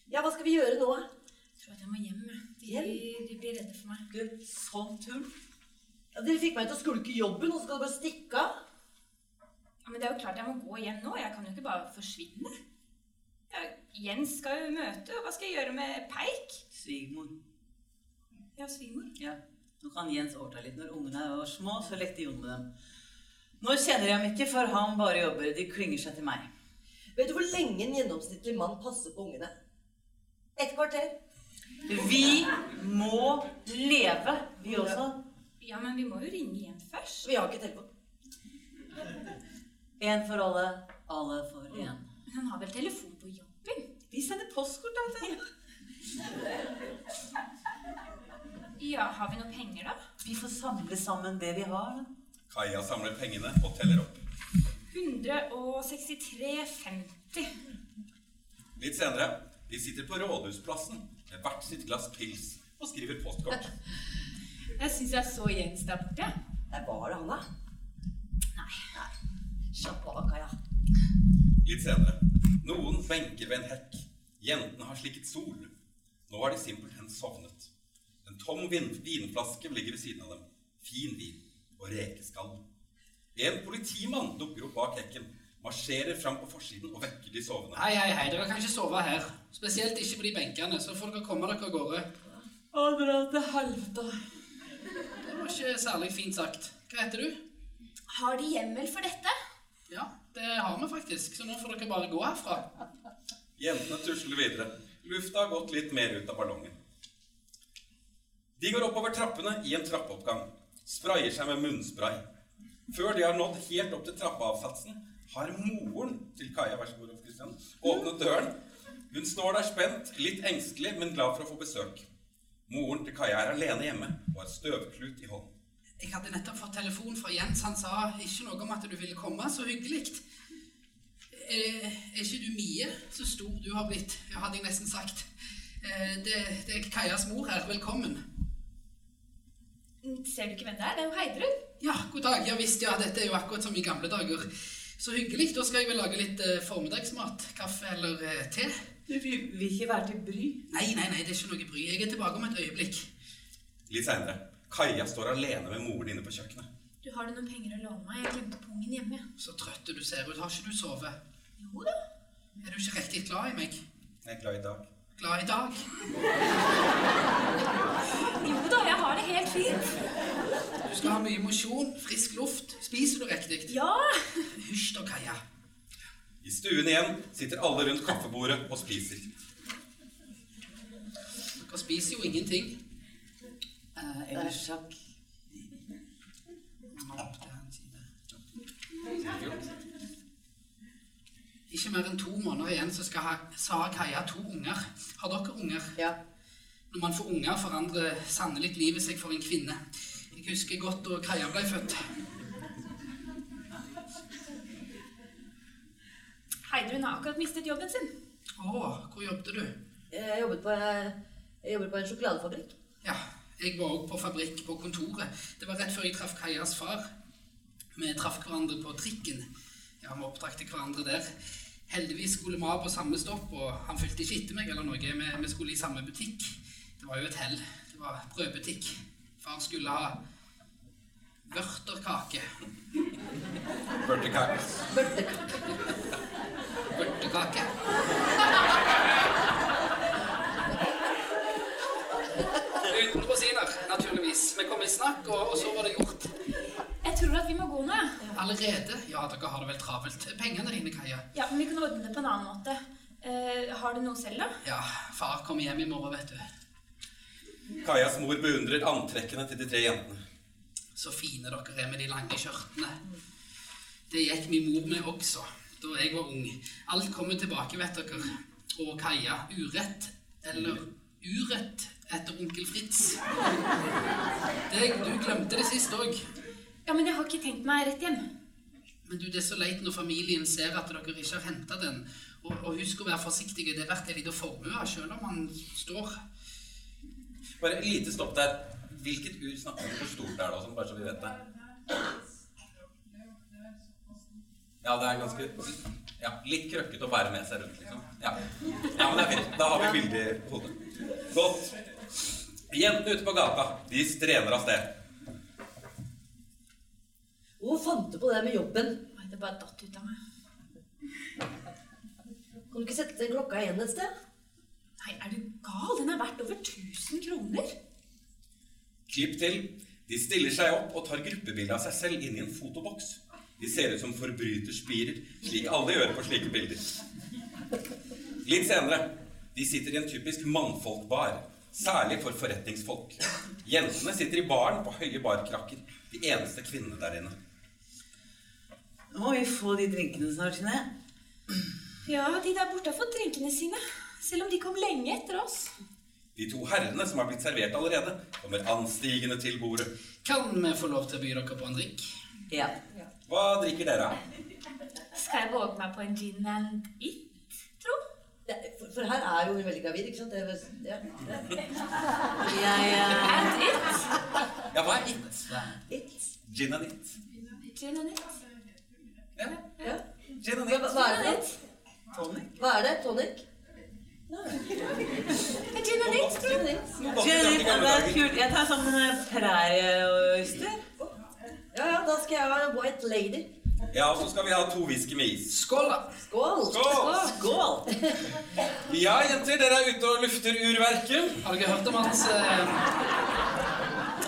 Ja, hva skal vi gjøre nå? Jeg tror at jeg må hjem. De, de blir redde for meg. Gud, sånn tull. Ja, dere fikk meg til å skulke jobben, og så skal dere bare stikke av? Ja, men det er jo klart jeg må gå hjem nå. Jeg kan jo ikke bare forsvinne. Ja, Jens skal jo møte, og hva skal jeg gjøre med Peik? Svigermor. Ja, svigermor. Ja. Nå kan Jens overta litt. Når ungene var små, så lekte Jon med dem. Nå kjenner jeg ham ikke, for han bare jobber. De klynger seg til meg. Vet du hvor lenge en gjennomsnittlig mann passer på ungene? Et kvarter. Vi må leve, vi også. Ja, men vi må jo ringe hjem først. Vi har ikke telefon. En for alle, alle for én. Men han har vel telefon på jobben? Vi sender postkort, da. Ja, har vi noe penger, da? Vi får samle sammen det vi har. Kaja samler pengene og teller opp. 163,50. Litt senere. De sitter på Rådhusplassen med hvert sitt glass pils og skriver postkort. Jeg syns jeg så Jens der borte. Der var det han, da. Nei. Slapp av, Kaja. Litt senere. Noen benker ved en hekk. Jentene har slikket sol. Nå har de simpelthen sovnet. Tom vin vinflaske ligger ved siden av dem. Fin vin og rekeskall. En politimann dukker opp bak hekken, marsjerer fram på forsiden og vekker de sovende. Hei, hei, hei, dere kan ikke sove her. Spesielt ikke på de benkene, så får dere komme dere av gårde. Å, dra til helvete. Det var ikke særlig fint sagt. Hva heter du? Har de hjemmel for dette? Ja, det har vi faktisk, så nå får dere bare gå herfra. Jentene tusler videre. Lufta har gått litt mer ut av ballongen. De går oppover trappene i en trappeoppgang. Sprayer seg med munnspray. Før de har nådd helt opp til trappeavsatsen, har moren til Kaja vær så god, Kristian, åpnet døren. Hun står der spent, litt engstelig, men glad for å få besøk. Moren til Kaja er alene hjemme og har støvklut i hånden. Jeg hadde nettopp fått telefon fra Jens. Han sa ikke noe om at du ville komme. Så hyggelig. Eh, er ikke du Mie? Så stor du har blitt, hadde jeg nesten sagt. Eh, det, det er Kajas mor her. Velkommen. Ser du ikke hvem det er? Det er jo Heidrun. Ja, god dag. Ja visst, ja. Dette er jo akkurat som i gamle dager. Så hyggelig. Da skal jeg vel lage litt eh, formiddagsmat. Kaffe eller eh, te? Du vil vil ikke være til bry? Nei, nei, nei, det er ikke noe bry. Jeg er tilbake om et øyeblikk. Litt seinere. Kaja står alene med moren inne på kjøkkenet. Du har du noen penger å låne meg? Jeg glemte pungen hjemme. Så trøtt du ser ut. Har ikke du sovet? Jo da. Er du ikke riktig glad i meg? Jeg er glad i dag. Glad i dag? Jo da, jeg har det helt fint. Du skal ha mye mosjon, frisk luft. Spiser du riktig? Ja. Hysj da, Kaja. I stuen igjen sitter alle rundt kaffebordet og spiser. Dere spiser jo ingenting. Eh, eller sjakk. Opp til hans side. Ikke mer enn to måneder igjen, så skal ha, så har Kaja to unger. Har dere unger? Ja. Når man får unger, forandrer sannelig livet seg for en kvinne. Jeg husker godt da Kaja ble født. Heidrun har akkurat mistet jobben sin. Å, hvor jobbet du? Jeg jobbet på, jeg jobbet på en sjokoladefabrikk. Ja, jeg var òg på fabrikk på kontoret. Det var rett før jeg traff Kajas far. Vi traff hverandre på trikken. Ja, vi oppdrakte hverandre der. Heldigvis skulle vi ha på samme stopp, og han fulgte ikke etter meg eller noe. Vi, vi skulle i samme butikk. Det var jo et hell. Det var brødbutikk. Far skulle ha vørterkake. Vørterkake. Vørtekake. Uten rosiner, naturligvis. Vi kom i snakk, og, og så var det gjort. Jeg tror at vi må gå nå. Allerede? Ja, dere har det vel travelt. Pengene dine, Kaja? Ja, men vi kan ordne det på en annen måte. Uh, har du noe selv, da? Ja, far kommer hjem i morgen, vet du. Kajas mor beundrer antrekkene til de tre jentene. Så fine dere er med de lange skjørtene. Det gikk min mor med også, da jeg var ung. Alt kommer tilbake, vet dere. Og Kaja, urett, eller urett etter onkel Fritz. Det, du glemte det sist òg. Ja, men jeg har ikke tenkt meg rett hjem. Men du, det er så leit når familien ser at dere ikke har henta den. Og, og husk å være forsiktige. Det er verdt en liten formue, selv om man står Bare et lite stopp der. Hvilket ur snakker du Hvor stort er det? Også, bare så vi vet det. Ja, det er ganske ja, Litt krøkkete å bære med seg rundt, liksom. Ja, ja men det er fint. Da har vi bildet i hodet. Godt. Jentene ute på gata, de strener av sted. Hvor fant du på det med jobben? Nei, Det bare datt ut av meg. Kan du ikke sette klokka igjen et sted? Nei, er du gal? Den er verdt over 1000 kroner. Klipp til. De stiller seg opp og tar gruppebilde av seg selv inn i en fotoboks. De ser ut som forbryterspirer, slik alle gjør på slike bilder. Litt senere. De sitter i en typisk mannfolkbar, særlig for forretningsfolk. Jentene sitter i baren på høye barkrakker, de eneste kvinnene der inne. Nå må vi få de drinkene snart, sine. Ja, de der borte har fått drinkene sine. Selv om de kom lenge etter oss. De to herrene som har blitt servert allerede, kommer anstigende til bordet. Kan vi få lov til å by dere på en drink? Ja. Hva drikker dere? Skal jeg våge meg på en gin and it, tro? Ja, for, for her er jo hun veldig gravid, ikke sant? Det, er- ja, ja. Jeg eh, And it? Ja, hva er it? It. Gin and it. Gin and it. Ja, Ja. gin and Hva, it. hva er det? Tonic. Hva er det? Tonic? Gin and it. tror jeg. Gin and it, det er kult. Jeg tar sånn eh, prærieøyster. Ja, ja, da skal jeg ha White Lady. Ja, og så skal vi ha to whisky med is. Skål, da. Skål! Skål! Skål! Ja, jenter, dere er ute og lufter urverket. Har dere hørt om hans eh,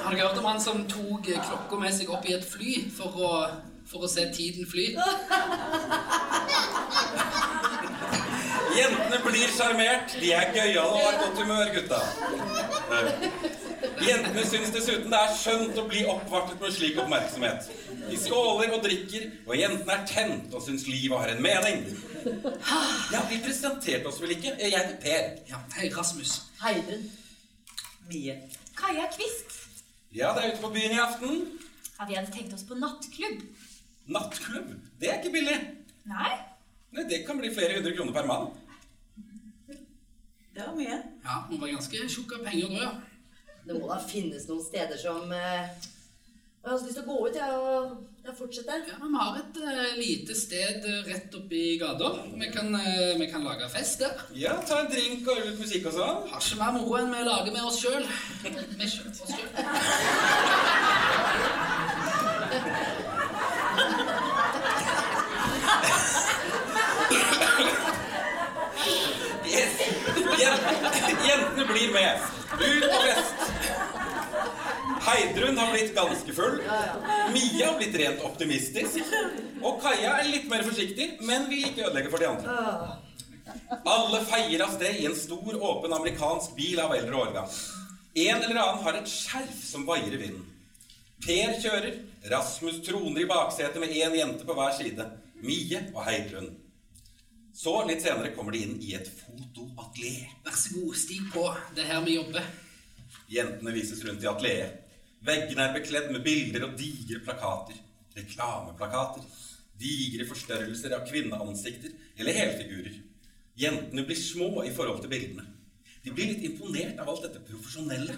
Har dere hørt om han som tok klokka med seg opp i et fly for å, for å se tiden fly? Jentene blir sjarmert. De er gøyale og har godt humør, gutta. Jentene syns dessuten det er skjønt å bli oppvartet med slik oppmerksomhet. De skåler og drikker, og jentene er tent og syns livet har en mening. Ja, vi presenterte oss vel ikke? Jeg heter Per. Ja, hei, Rasmus. Heidrun. Mie. Kaja Kvist. Ja, det er ute på byen i aften. Ja, vi hadde tenkt oss på nattklubb. Nattklubb. Det er ikke billig. Nei? Nei, Det kan bli flere hundre kroner per mann. Det var mye. Ja, hun var ganske tjukk av penger da, ja. Det må da finnes noen steder som eh, Jeg har så lyst til å gå ut, jeg, og ja, fortsette. Ja, men Vi har et uh, lite sted rett oppi gata. Vi kan, eh, vi kan lage fest der. Ja, ta en drink og litt musikk og sånn. Har ikke mer moro enn vi lager med oss sjøl. Vi oss sjøl. Yes. Jentene blir med. Ut og fest. Heidrun har blitt ganske full. Mia har blitt rent optimistisk. Og Kaja er litt mer forsiktig, men vil ikke ødelegge for de andre. Alle feier av sted i en stor, åpen amerikansk bil av eldre årgang. En eller annen har et skjerf som vaier i vinden. Per kjører. Rasmus troner i baksetet med én jente på hver side. Mie og Heidrun. Så, litt senere, kommer de inn i et fotoatelier. Vær så god, stig på. Det er her vi jobber. Jentene vises rundt i atelieret. Veggene er bekledd med bilder og digre plakater. Reklameplakater. Digre forstørrelser av kvinneansikter eller helfigurer. Jentene blir små i forhold til bildene. De blir litt imponert av alt dette profesjonelle.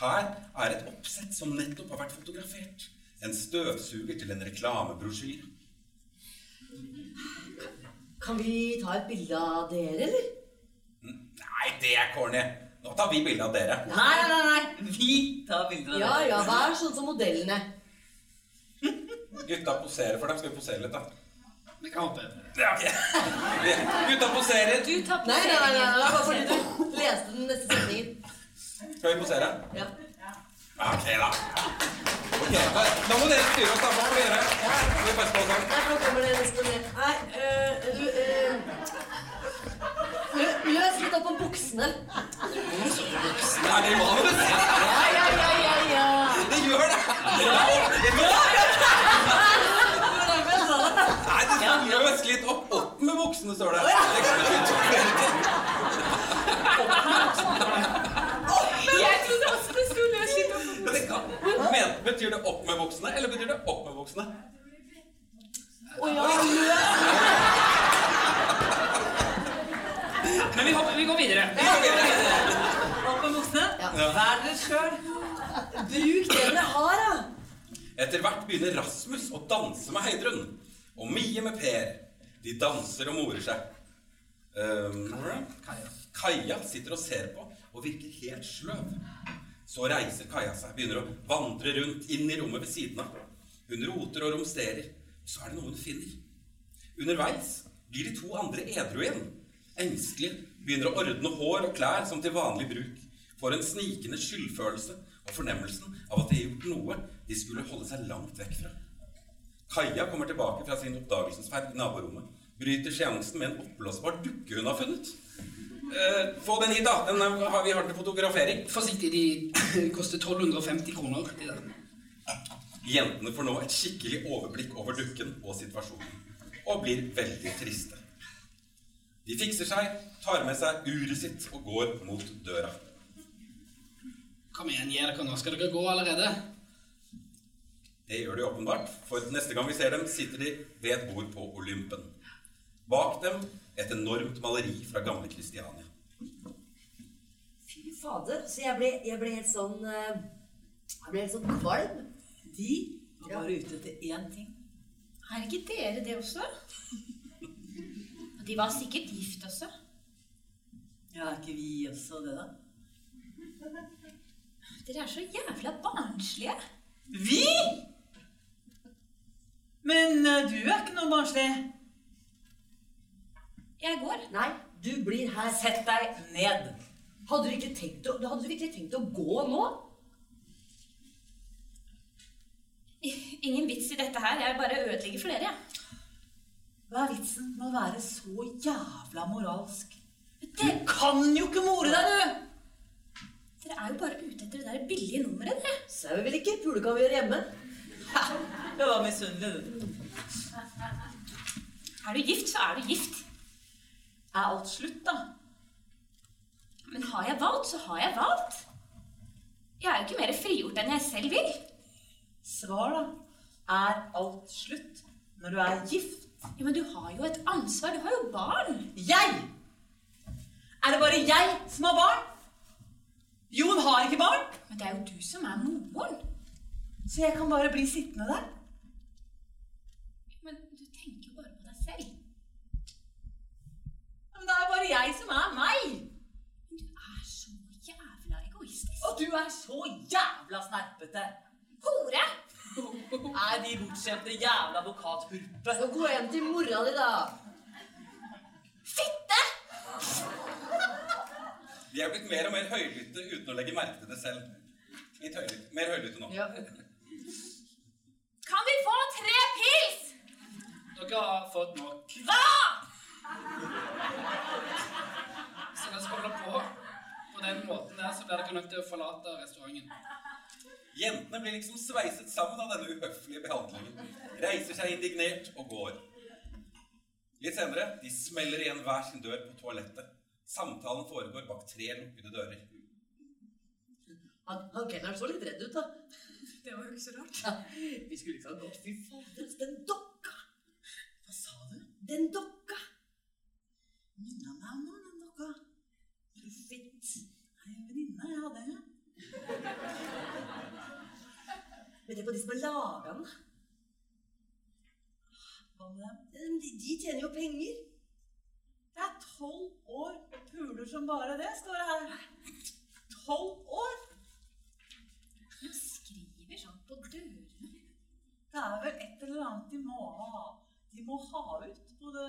Her er et oppsett som nettopp har vært fotografert. En støvsuger til en reklamebrosjyre. Kan vi ta et bilde av dere, eller? Nei, det er corny. Nå tar vi bilde av dere. Nei, nei, nei. Vi tar bilde av Ja, dere. ja, vær sånn som modellene. Gutta poserer for dem. Skal vi posere litt, da? Vi kan hoppe. Ja, ok. Gutta poserer. Du tar på Nei, nei, nei, nei, det var bare fordi du leste den neste setningen. Skal vi posere? Ja. Ok, da. Ok, Da, da må dere styre oss, da. Hva skal vi gjøre? Skal vi bare stå sånn? Nei, nå kommer det nesten ned. Nei, øh, øh, øh, lø- Løs litt opp om buksene. Nei, det i manus? Ja, ja, ja, ja, ja. Det gjør det. Nei, det skal løs litt opp. Opp med buksene, står det. Det kan. Det kan- Men, betyr det opp med buksene, eller betyr det opp med buksene? Å ja, løs. Men vi, hopper, vi går videre. Vi går videre. Vær dere sjøl. Bruk det dere har, da. Etter hvert begynner Rasmus å danse med Heidrun. Og Mie med Per. De danser og morer seg. Um, Kaja sitter og ser på og virker helt sløv. Så reiser Kaja seg, begynner å vandre rundt inn i rommet ved siden av. Hun roter og romsterer. Så er det noe hun finner. Underveis blir de to andre edru igjen. Engstelige, begynner å ordne hår og klær som til vanlig bruk. Får en snikende skyldfølelse og fornemmelsen av at de har gjort noe de skulle holde seg langt vekk fra. Kaja kommer tilbake fra sin oppdagelsesferd i naborommet. Bryter seansen med en oppblåsbar dukke hun har funnet. Eh, få den hit, da. Den har vi har til fotografering. Forsiktig, de koster 1250 kroner. De der. Jentene får nå et skikkelig overblikk over dukken og situasjonen, og blir veldig triste. De fikser seg, tar med seg uret sitt og går mot døra. Kom igjen, gi dere nå. Skal dere gå allerede? Det gjør de åpenbart, for neste gang vi ser dem, sitter de ved et bord på Olympen. Bak dem et enormt maleri fra gamle Kristiania. Fy fader. Så jeg ble, jeg ble helt sånn eh, Jeg ble helt sånn kvalm. De var bare ute etter én ting. Er ikke dere det også? De var sikkert gift også. Ja, er ikke vi også det, da? Dere er så jævla barnslige. Vi? Men eh, du er ikke noe barnslig. Jeg går. Nei, du blir her. Sett deg ned. Hadde du ikke tenkt å, hadde du virkelig tenkt å gå nå? Ingen vits i dette her. Jeg bare ødelegger for dere. jeg. Hva er vitsen med å være så jævla moralsk? Du kan jo ikke more deg, du! Dere er jo bare ute etter det der billige nummeret, dere. vi vil ikke pule kan vi gjøre hjemme. Det var misunnelig, du. Er du gift, så er du gift. Er alt slutt, da? Men har jeg valgt, så har jeg valgt. Jeg er jo ikke mer frigjort enn jeg selv vil. Svar, da. Er alt slutt når du er gift? Ja, Men du har jo et ansvar. Du har jo barn. Jeg! Er det bare jeg som har barn? Jon har ikke barn, Men det er jo du som er moren. så jeg kan bare bli sittende der. Men du tenker jo bare på deg selv. Men det er bare jeg som er meg. Men du er så jævla egoistisk. Og du er så jævla snerpete. Hore! Er de bortskjemte jævla advokathurpe. Så gå hjem til mora di, da. Fitte! Vi er blitt mer og mer høylytte uten å legge merke til det selv. Litt høylytte. Mer høylytte nå. Ja. Kan vi få tre pils? Dere har fått nok. Hva? Hvis dere skal holde på på den måten der, så blir dere nødt til å forlate restauranten. Jentene blir liksom sveiset sammen av denne uhøflige behandlingen. Reiser seg indignert og går. Litt senere de smeller igjen hver sin dør på toalettet. Samtalen foregår bak tre lukkede dører. Han, han kelneren så litt redd ut, da. Det var jo ikke så rart. Ja, vi skulle ikke ha gått. Fy fader, den dokka! Hva sa du? Den dokka! Minna meg om noe, den dokka. Profitt. Ei en venninne jeg hadde. Men det er på de som har laga den, de tjener jo penger. Det er tolv år og puler som bare det, står det her. Tolv år? Du skriver sånn på dørene. Det er vel et eller annet de må ha. De må ha ut både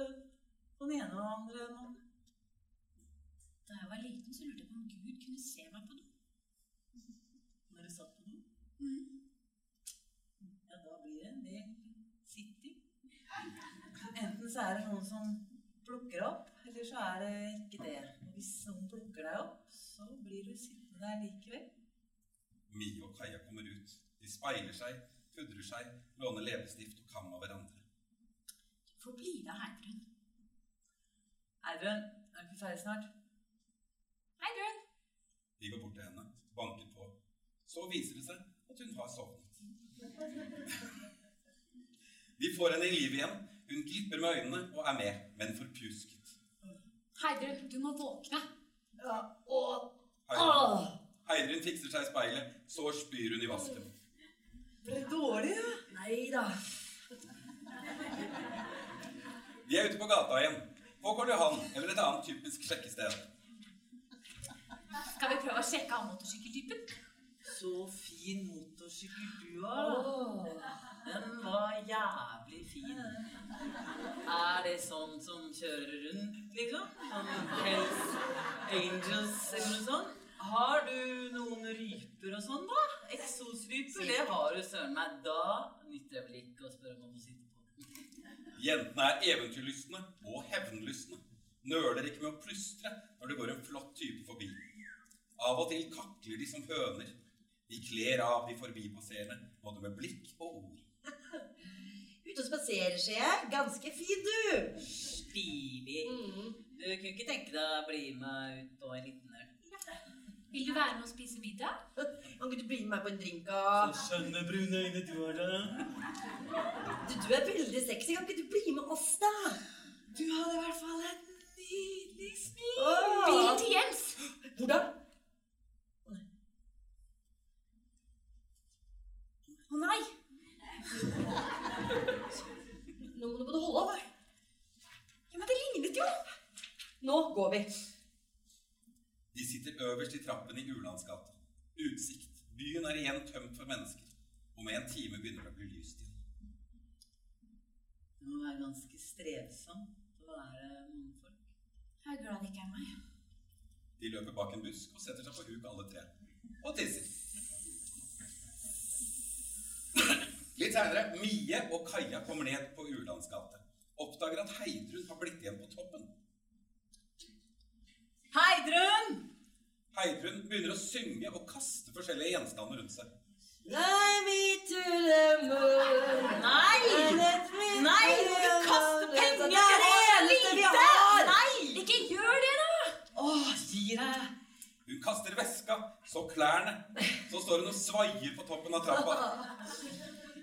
på den ene og den andre måten. Da jeg var liten, så lurte jeg på om Gud kunne se meg på do. Når du satt på do. Mm. Ja, da blir det en del sitting. Enten så er det noen som plukker opp, eller så er det ikke det. Hvis noen plukker deg opp, så blir du sittende der likevel. Mie og Kaja kommer ut. De speiler seg, pudrer seg, låner leppestift og kam av hverandre. Du får bli med, Heidrun. Heidrun, er du ikke ferdig snart? Heidrun! Vi går bort til henne, banker på. Så viser det seg at hun har sovnet. Vi får henne i live igjen. Hun glipper med øynene og er med, men forpjusket. Heidrun, du må våkne. Ja, og Heidrun! Heidrun fikser seg i speilet, så spyr hun i vasken. Ble det dårlig, ja? Nei da. Vi er ute på gata igjen. På Karl Johan, eller et annet typisk sjekkested. Skal vi prøve å sjekke av motorsykkeltypen? Så fin motorsykkel du har, da. Den var jævlig fin. Er det sånn som kjører rundt, liksom? Sånn Hells Angels eller noe sånt? Har du noen ryper og sånn, da? Eksosryper? Det har du søren meg. Da nytter det vel ikke å spørre om å sitte på. Jentene er eventyrlystne og hevnlystne. Nøler ikke med å plystre når det går en flott type forbi. Av og til kakler de som høner. De kler av de forbipasserende, både med blikk og ord. Ute og spaserer, ser jeg. Ganske fin, du. Stilig. Mm. Du kunne ikke tenke deg å bli med ut på en liten øl? Vil du være med og spise middag? Kan ikke du bli med meg på en drink, da? skjønne brune øyne du har, da. Du, du er veldig sexy. Kan ikke du bli med oss, da? Du hadde i hvert fall et nydelig smil. Bilen til Jens! Hvordan? Å nei! Nå må du både holde av. Ja, men det lignet jo! Nå går vi. De sitter øverst i trappen i Ulandsgata. Utsikt. Byen er igjen tømt for mennesker. Om en time begynner det å bli lyst igjen. Det må være ganske strevsomt å være mannfolk. Jeg er glad det ikke er meg. De løper bak en busk og setter seg på huk alle tre. Og tisser. Litt seinere, Mie og Kaja kommer ned på Ulands gate. Oppdager at Heidrun har blitt igjen på toppen. Heidrun! Heidrun begynner å synge og kaste forskjellige gjenstander rundt seg. Fly me to the moon. Nei! Nei, du kaster moon. penger! Det er det eneste vi har! Nei! Ikke gjør det, da! Åh, gi deg. Hun kaster veska, så klærne. Så står hun og svaier på toppen av trappa.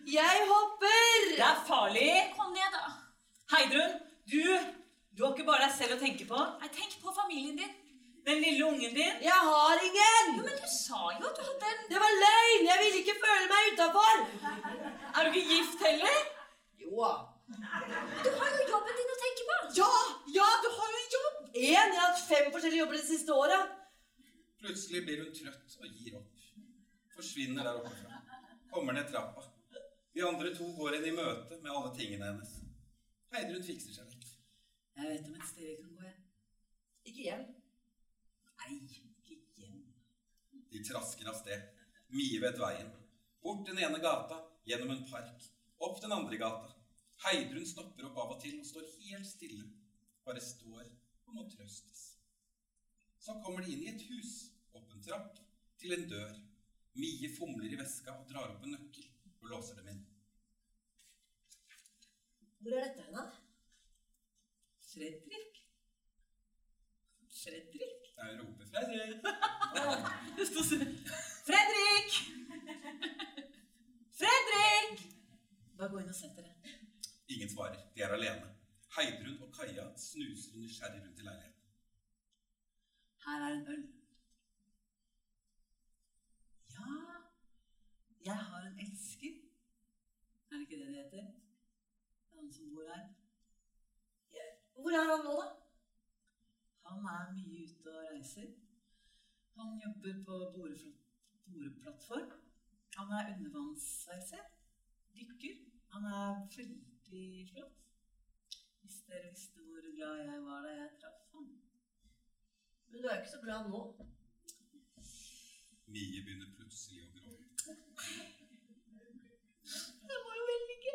Jeg hopper! Det er farlig. Kom ned, da. Heidrun, du, du har ikke bare deg selv å tenke på. Nei, tenk på familien din. Den lille ungen din. Jeg har ingen! Jo, men du sa jo at du hadde en Det var løgn! Jeg ville ikke føle meg utafor. Er du ikke gift heller? Jo. Du har jo jobben din å tenke på. Ja, ja, du har jo en jobb. En. Jeg har hatt fem forskjellige jobber det siste året. Plutselig blir hun trøtt og gir opp. Forsvinner der oppe fra. Kommer ned trappa. De andre to går henne i møte med alle tingene hennes. Heidrun fikser seg litt. Jeg vet om et sted vi kan gå jeg. Ikke hjem. Nei, ikke hjem. De trasker av sted. Mie vet veien. Bort den ene gata, gjennom en park. Opp den andre gata. Heidrun stopper opp av og til og står helt stille. Bare står og må trøstes. Så kommer de inn i et hus. Opp en trapp, til en dør. Mie fomler i veska og drar opp en nøkkel og låser dem inn. Hvor er dette henne? Fredrik? Fredrik? Jeg roper Fredrik. Det står så Fredrik! Fredrik! Bare gå inn og sett dere. Ingen svarer. De er alene. Heidrun og Kaja snuser nysgjerrig rundt i leiligheten. Her er en øl. Ja, jeg har en elsker. Er det ikke det det heter? Det er han som bor her. Hvor er han nå, da? Han er mye ute og reiser. Han jobber på boreplattform. Han er undervannsveiser. Dykker. Han er veldig flott. Hvis dere visste hvor glad jeg var da jeg traff ham. Men du er ikke så glad nå. Mie begynner plutselig å gråte. Jeg må jo velge.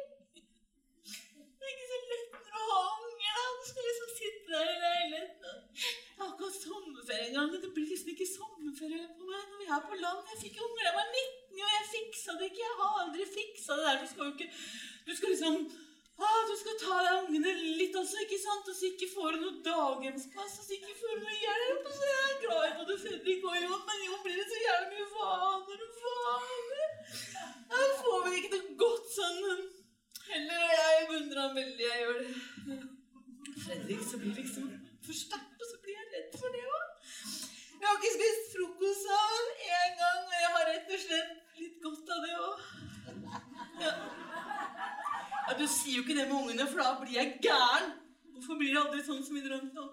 Det er ikke så lett når du har unger. da. Du skal liksom sitte der i leiligheten. Jeg har ikke hatt sommerferie engang. Det blir liksom ikke sommerferie på meg når vi er på land. Jeg fikk unger da jeg var 19, og jeg fiksa det ikke. Jeg har aldri fiksa det der. Du skal jo ikke Du skal liksom ah, Du skal ta deg ungene litt også, ikke sant? Og så ikke får du noe daghjemsplass, og så ikke får du noe hjelp. Og så er jeg glad i både Fredrik og Jon, men Jon blir det så jævlig mye vaner og vaner. Jeg får vel ikke noe godt sånn men Heller jeg beundrer ham veldig, jeg gjør det. Fredrik, så blir liksom for sterkt, og så blir jeg redd for det òg. Jeg har ikke spist frokost av ham én gang, men jeg har rett og slett litt godt av det òg. Ja. Ja, du sier jo ikke det med ungene, for da blir jeg gæren. Hvorfor blir det aldri sånn som vi drømte om?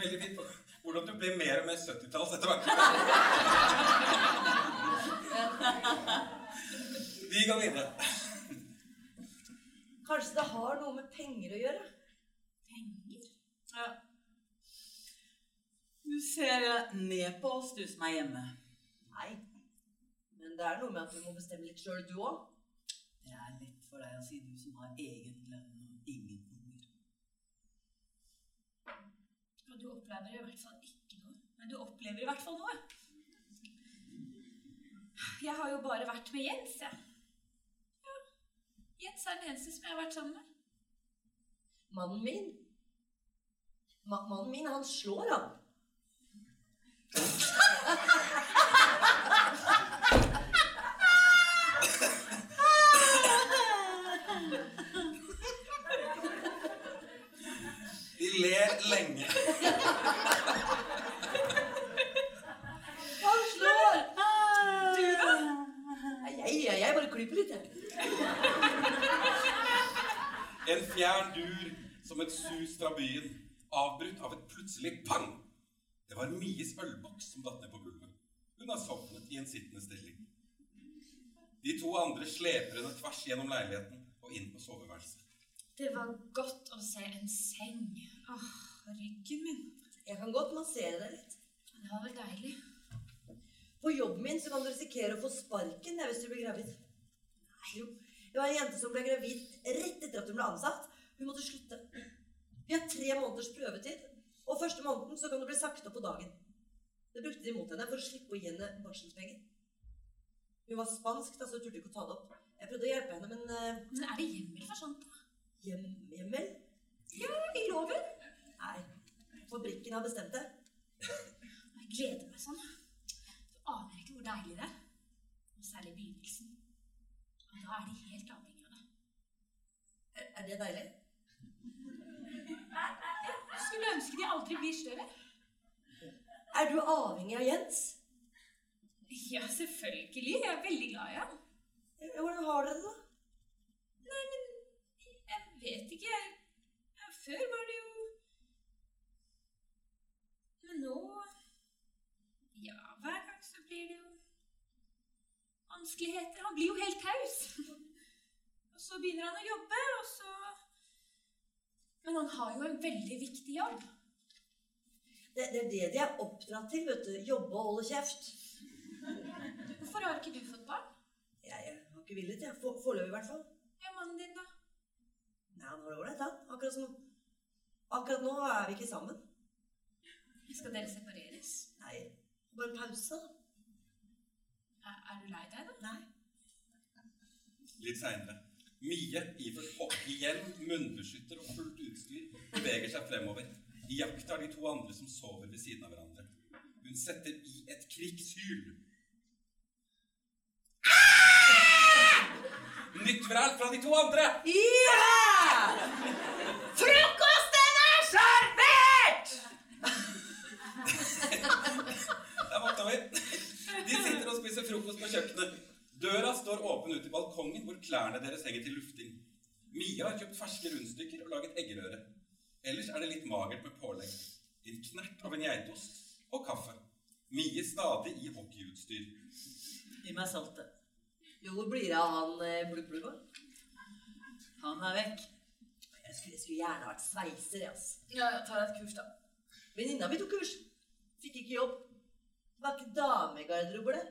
Veldig fint. Hvordan du blir mer og mer 70-talls etter hvert. Vi går videre. Kanskje det har noe med penger å gjøre? Penger? Ja. Du ser ned på oss, du som er hjemme. Nei. Men det er noe med at du må bestemme litt sjøl, du òg. For deg å si, du som har egen lønn og ingen unger. Og du opplever i hvert fall ikke noe. Men du opplever i hvert fall noe. Jeg har jo bare vært med Jens, jeg. Ja. Jens er den eneste som jeg har vært sammen med. Mannen min Ma Mannen min, han slår, han. De ler lenge. Han slår! Du, da? Jeg, jeg, jeg bare klyper litt, jeg. En fjern dur som et sus fra byen, avbrutt av et plutselig pang. Det Det var Mies ølboks som datt ned på gulvet. Hun har sovnet i en sittende stilling. De to andre sleper henne tvers gjennom leiligheten og inn på soveværelset. Det var godt å se en seng. Åh, ryggen min. Jeg kan godt massere deg litt. Det var vel deilig. På jobben min så kan du risikere å få sparken hvis du blir gravid. Nei, jo. Det var en jente som ble gravid rett etter at hun ble ansatt. Hun måtte slutte. Vi har tre måneders prøvetid, og første måneden så kan du bli sagt opp på dagen. Det brukte de mot henne for å slippe å gi henne barselspenger. Hun var spansk, da, så hun turte ikke å ta det opp. Jeg prøvde å hjelpe henne, men uh, Men er det hjemmel for sånt, hjem, hjemmel? Ja, i loven. Nei. Fabrikken har bestemt det. Jeg gleder meg sånn. Du aner ikke hvor deilig det er. Og særlig begynnelsen. Og da er de helt avhengig av det. Er, er det deilig? Jeg skulle ønske de aldri blir større. Er du avhengig av Jens? Ja, selvfølgelig. Jeg er veldig glad i ham. Eh, Hvordan har dere det, da? Nei, men jeg vet ikke. Før var det jo Men nå Ja, hver gang så blir det jo vanskeligheter. Han blir jo helt taus. Og så begynner han å jobbe, og så Men han har jo en veldig viktig jobb. Det, det er det de er oppdratt til, vet du. Jobbe og holde kjeft. Hvorfor har ikke du fått barn? Jeg, jeg har ikke villet, jeg. For- Foreløpig, i hvert fall. Ja, mannen din, da? Nei, han har det ålreit, han. Akkurat som Akkurat nå er vi ikke sammen. Skal dere separeres? Nei, bare pause. Er, er du lei deg, da? Nei. Litt seinere. Mie, iført igjen munnbeskytter og fullt utstyr, beveger seg fremover. I jakt av de to andre som sover ved siden av hverandre. Hun setter i et krigshyl. Nytt vræl fra de to andre! Ja! Frokosten er servert! Der. De sitter og spiser frokost på kjøkkenet. Døra står åpen ut til balkongen, hvor klærne deres henger til lufting. Mia har kjøpt ferske rundstykker og laget eggerøre. Ellers er det litt magert med pålegg. En knert av en geitost og kaffe. Mie stadig i hockeyutstyr. Gi meg saltet. Jo, hvor blir det av han eh? Han er vekk. Jeg skulle, jeg skulle gjerne vært sveiser, jeg, altså. Ja, jeg tar et kurs, da. Venninna mi tok kurs. Fikk ikke jobb. Var ikke damegarderober, det.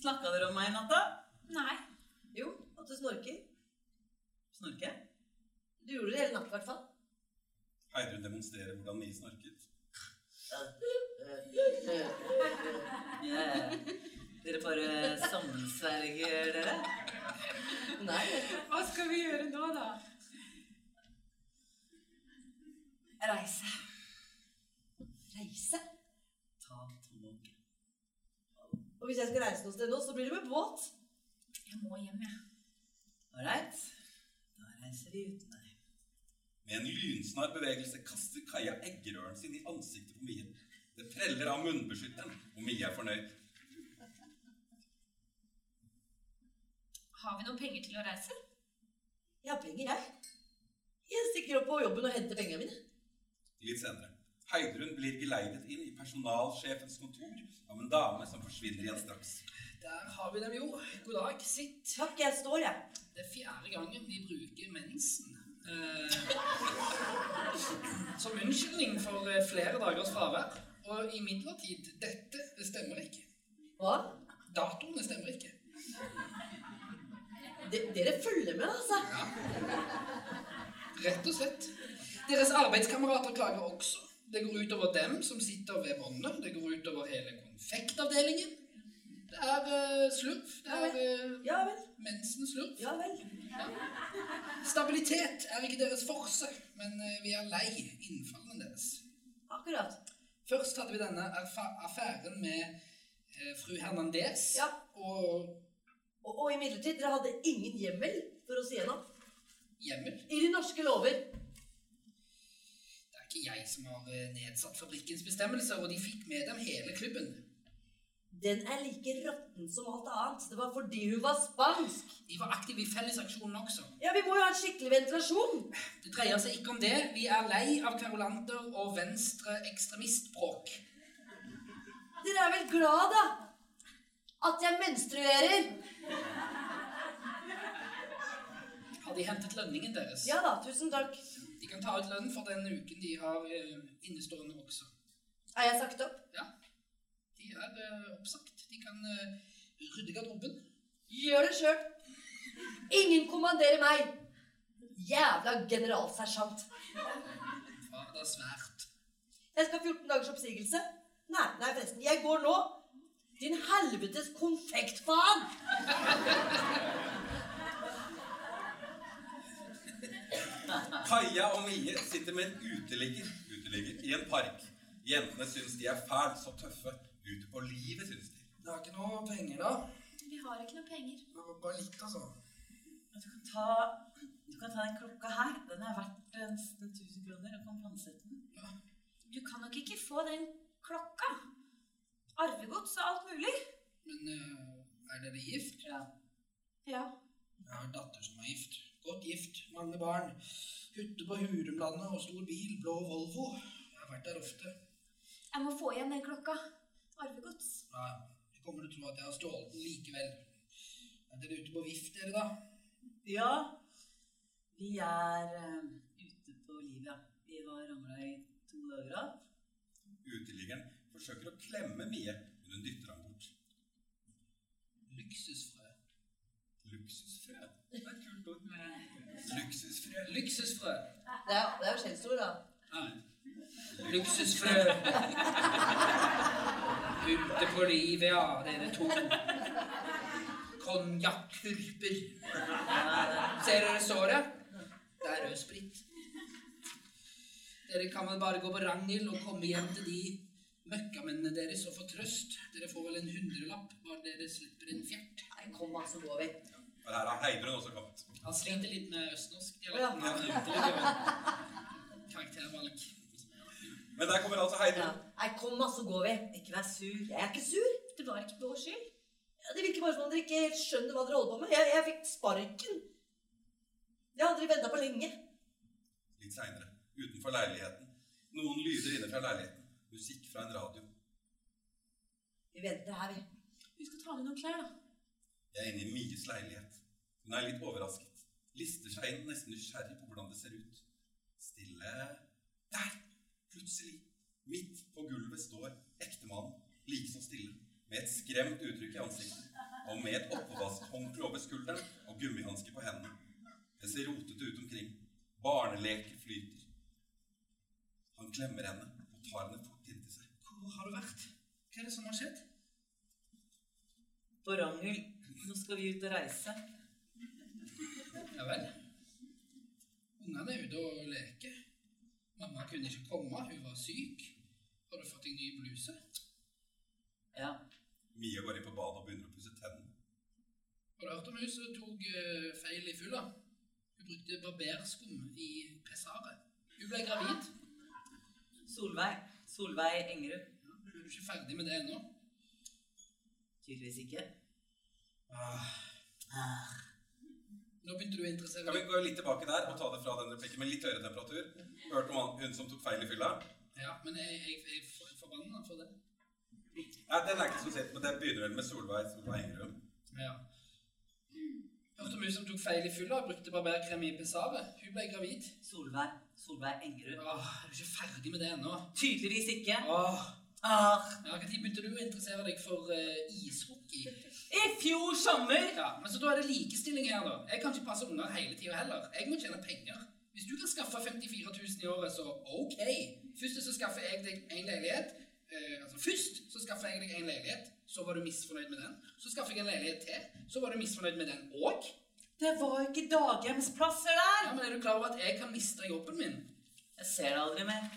Snakka dere om meg i natta? Nei. Jo, at du snorker. Snorke? Du gjorde det hele natt, i hvert fall. Heidrun demonstrerer hvordan vi snorket. Eh, dere bare sammensverger dere? Nei. Hva skal vi gjøre nå, da? Reise. Reise? Og hvis jeg skal reise noe sted nå, så blir det med båt. Jeg må hjem, jeg. Ålreit. Da reiser vi uten deg. Med en lynsnar bevegelse kaster Kaja eggerøren sin i ansiktet på Mie. Det preller av munnbeskytteren, og Mie er fornøyd. Har vi noen penger til å reise? Jeg har penger, jeg. Jeg stikker opp på jobben og henter pengene mine. Litt senere. Heidrun blir geleidet inn i personalsjefens kontor av en dame som forsvinner igjen straks. Der har vi dem jo. God dag, sitt. Takk, jeg står, jeg. Det er fjerde gangen vi bruker mensen. Eh, som unnskyldning for eh, flere dagers fravær. Og imidlertid, dette det stemmer ikke. Hva? Datoene stemmer ikke. De, dere følger med, altså. Rett og slett. Deres arbeidskamerater klager også. Det går utover dem som sitter ved båndet. Det går utover hele konfektavdelingen. Det er uh, slurv. Det er uh, Ja mensenslurv. Ja vel. Stabilitet er ikke deres forse, men uh, vi er lei innfallene deres. Akkurat. Først hadde vi denne affæren med uh, fru Hernandez. Ja. Og Og, og imidlertid, dere hadde ingen hjemmel for å si gjennom. hjemmel. I de norske lover. Ikke jeg som har nedsatt fabrikkens bestemmelser, og de fikk med dem hele klubben. Den er like råtten som alt annet. Det var fordi hun var spansk. De var aktive i fellesaksjonen også. Ja, vi må jo ha en skikkelig ventilasjon. Det dreier seg ikke om det. Vi er lei av kverulanter og venstre ekstremistbråk. Dere er vel glad, da? At jeg menstruerer? Har de hentet lønningen deres? Ja da, tusen takk. De kan ta ut lønn for den uken de har eh, innestående også. Er jeg sagt opp? Ja. De er eh, oppsagt. De kan eh, rydde garderoben. Gjør det sjøl. Ingen kommanderer meg. Jævla generalsersjant. Ja, det er svært. Jeg skal ha 14 dagers oppsigelse. Nei, nei, forresten. Jeg går nå. Din helvetes konfektfaen! Kaja og Mie sitter med en uteligger, uteligger i en park. Jentene syns de er fælt så tøffe. Ute på livet, syns de. Det er ikke noe penger, da. Vi har ikke noe penger. Bare litt, altså. Du kan ta, du kan ta den klokka her. Den er verdt nesten 1000 kroner. Du kan pantsette den. Du kan nok ikke få den klokka. Arvegods og alt mulig. Men eh, er dere gift? Ja. Ja. Jeg har en datter som er gift. Godt gift, mange barn. Hytte på Hurumlandet og stor bil, blå Volvo. Jeg har vært der ofte. Jeg må få igjen den klokka. Arvegods. Nei, du kommer til å tro at jeg har stjålet den likevel. Er dere ute på vift, dere, da? Ja, vi er uh, ute på livet. ja. Vi har ramla i to dager av. Uteliggeren forsøker å klemme Mie, men hun dytter ham bort. Luksusfrø. Luksusfrø. Det er. Luksusfrø. Luksusfrø. Det er, det er jo skjellsord, da. Nei. Luksusfrø. Ute på livet, ja, dere to. Konjakkurper. Ser dere såret? Det er rød sprit. Dere kan vel bare gå på Ragnhild og komme hjem til de møkkamennene deres og få trøst. Dere får vel en hundrelapp bare dere slipper en fjert. Nei, kom da, så går vi. For her har Heidrun også kommet. Han sliter litt med østnorsk Å, ja. er. Karaktervalg. Men der kommer altså Ja. Heidrun. Nei, kom da, så går vi. Ikke vær sur. Jeg er ikke sur. Det var ikke vår skyld. Ja, det virker bare som om dere ikke skjønner hva dere holder på med. Jeg, jeg fikk sparken. Det hadde dere venta på lenge. Litt seinere, utenfor leiligheten. Noen lyder inne fra leiligheten. Musikk fra en radio. Vi venter her, vi. Vi skal ta med noen klær, da. Jeg er inne i Mies leilighet. Hun er litt overrasket. Lister seg inn, nesten nysgjerrig på hvordan det ser ut. Stille Der! Plutselig, midt på gulvet, står ektemannen, likeså stille, med et skremt uttrykk i ansiktet, og med et oppvaskhåndkle over skulderen og gummihansker på hendene. Det ser rotete ut omkring. Barneleker flyter. Han klemmer henne og tar henne fort inntil seg. Hvor har du vært? Hva er det som har skjedd? På Ragnhild, nå skal vi ut og reise. Ja vel. Ungene er ute og leker. Mamma kunne ikke komme, hun var syk. Har du fått deg ny bluse? Ja. Mia går inn på badet og begynner å pusse tennene. Har du hørt om hun som tok eh, feil i fylla? Hun brukte barberskum i pessaret. Hun ble gravid. Solveig. Solveig Engerud. Er du ikke ferdig med det ennå? Tydeligvis ikke. Nå begynte du å interessere Kan vi gå litt tilbake der og ta det fra den replikken med litt høyere temperatur? Hørte om hun som tok feil i fylla? Ja, men jeg, jeg, jeg er forbanna for det. Nei, den er ikke så sett, men det begynner vel med Solveig Solveig Engerud. Ja. Hørte om hun som tok feil i fylla, brukte barberkrem i pessaret. Hun ble gravid. Solveig. Solveig Engerud. Åh, er du ikke ferdig med det ennå? Tydeligvis ikke. Åh. Ah, Ja, Når begynte du å interessere deg for uh, ishockey? I fjor sommer! Ja, men så Da er det likestilling her, da. Jeg kan ikke passe unger hele tida heller. Jeg må tjene penger. Hvis du kan skaffe 54 000 i året, så ok. Først så skaffer jeg deg en leilighet. Eh, altså Først så skaffer jeg deg en leilighet, så var du misfornøyd med den. Så skaffer jeg en leilighet til, så var du misfornøyd med den òg. Det var jo ikke daghjemsplasser der! Ja, men er du klar over at jeg kan miste jobben min? Jeg ser deg aldri mer.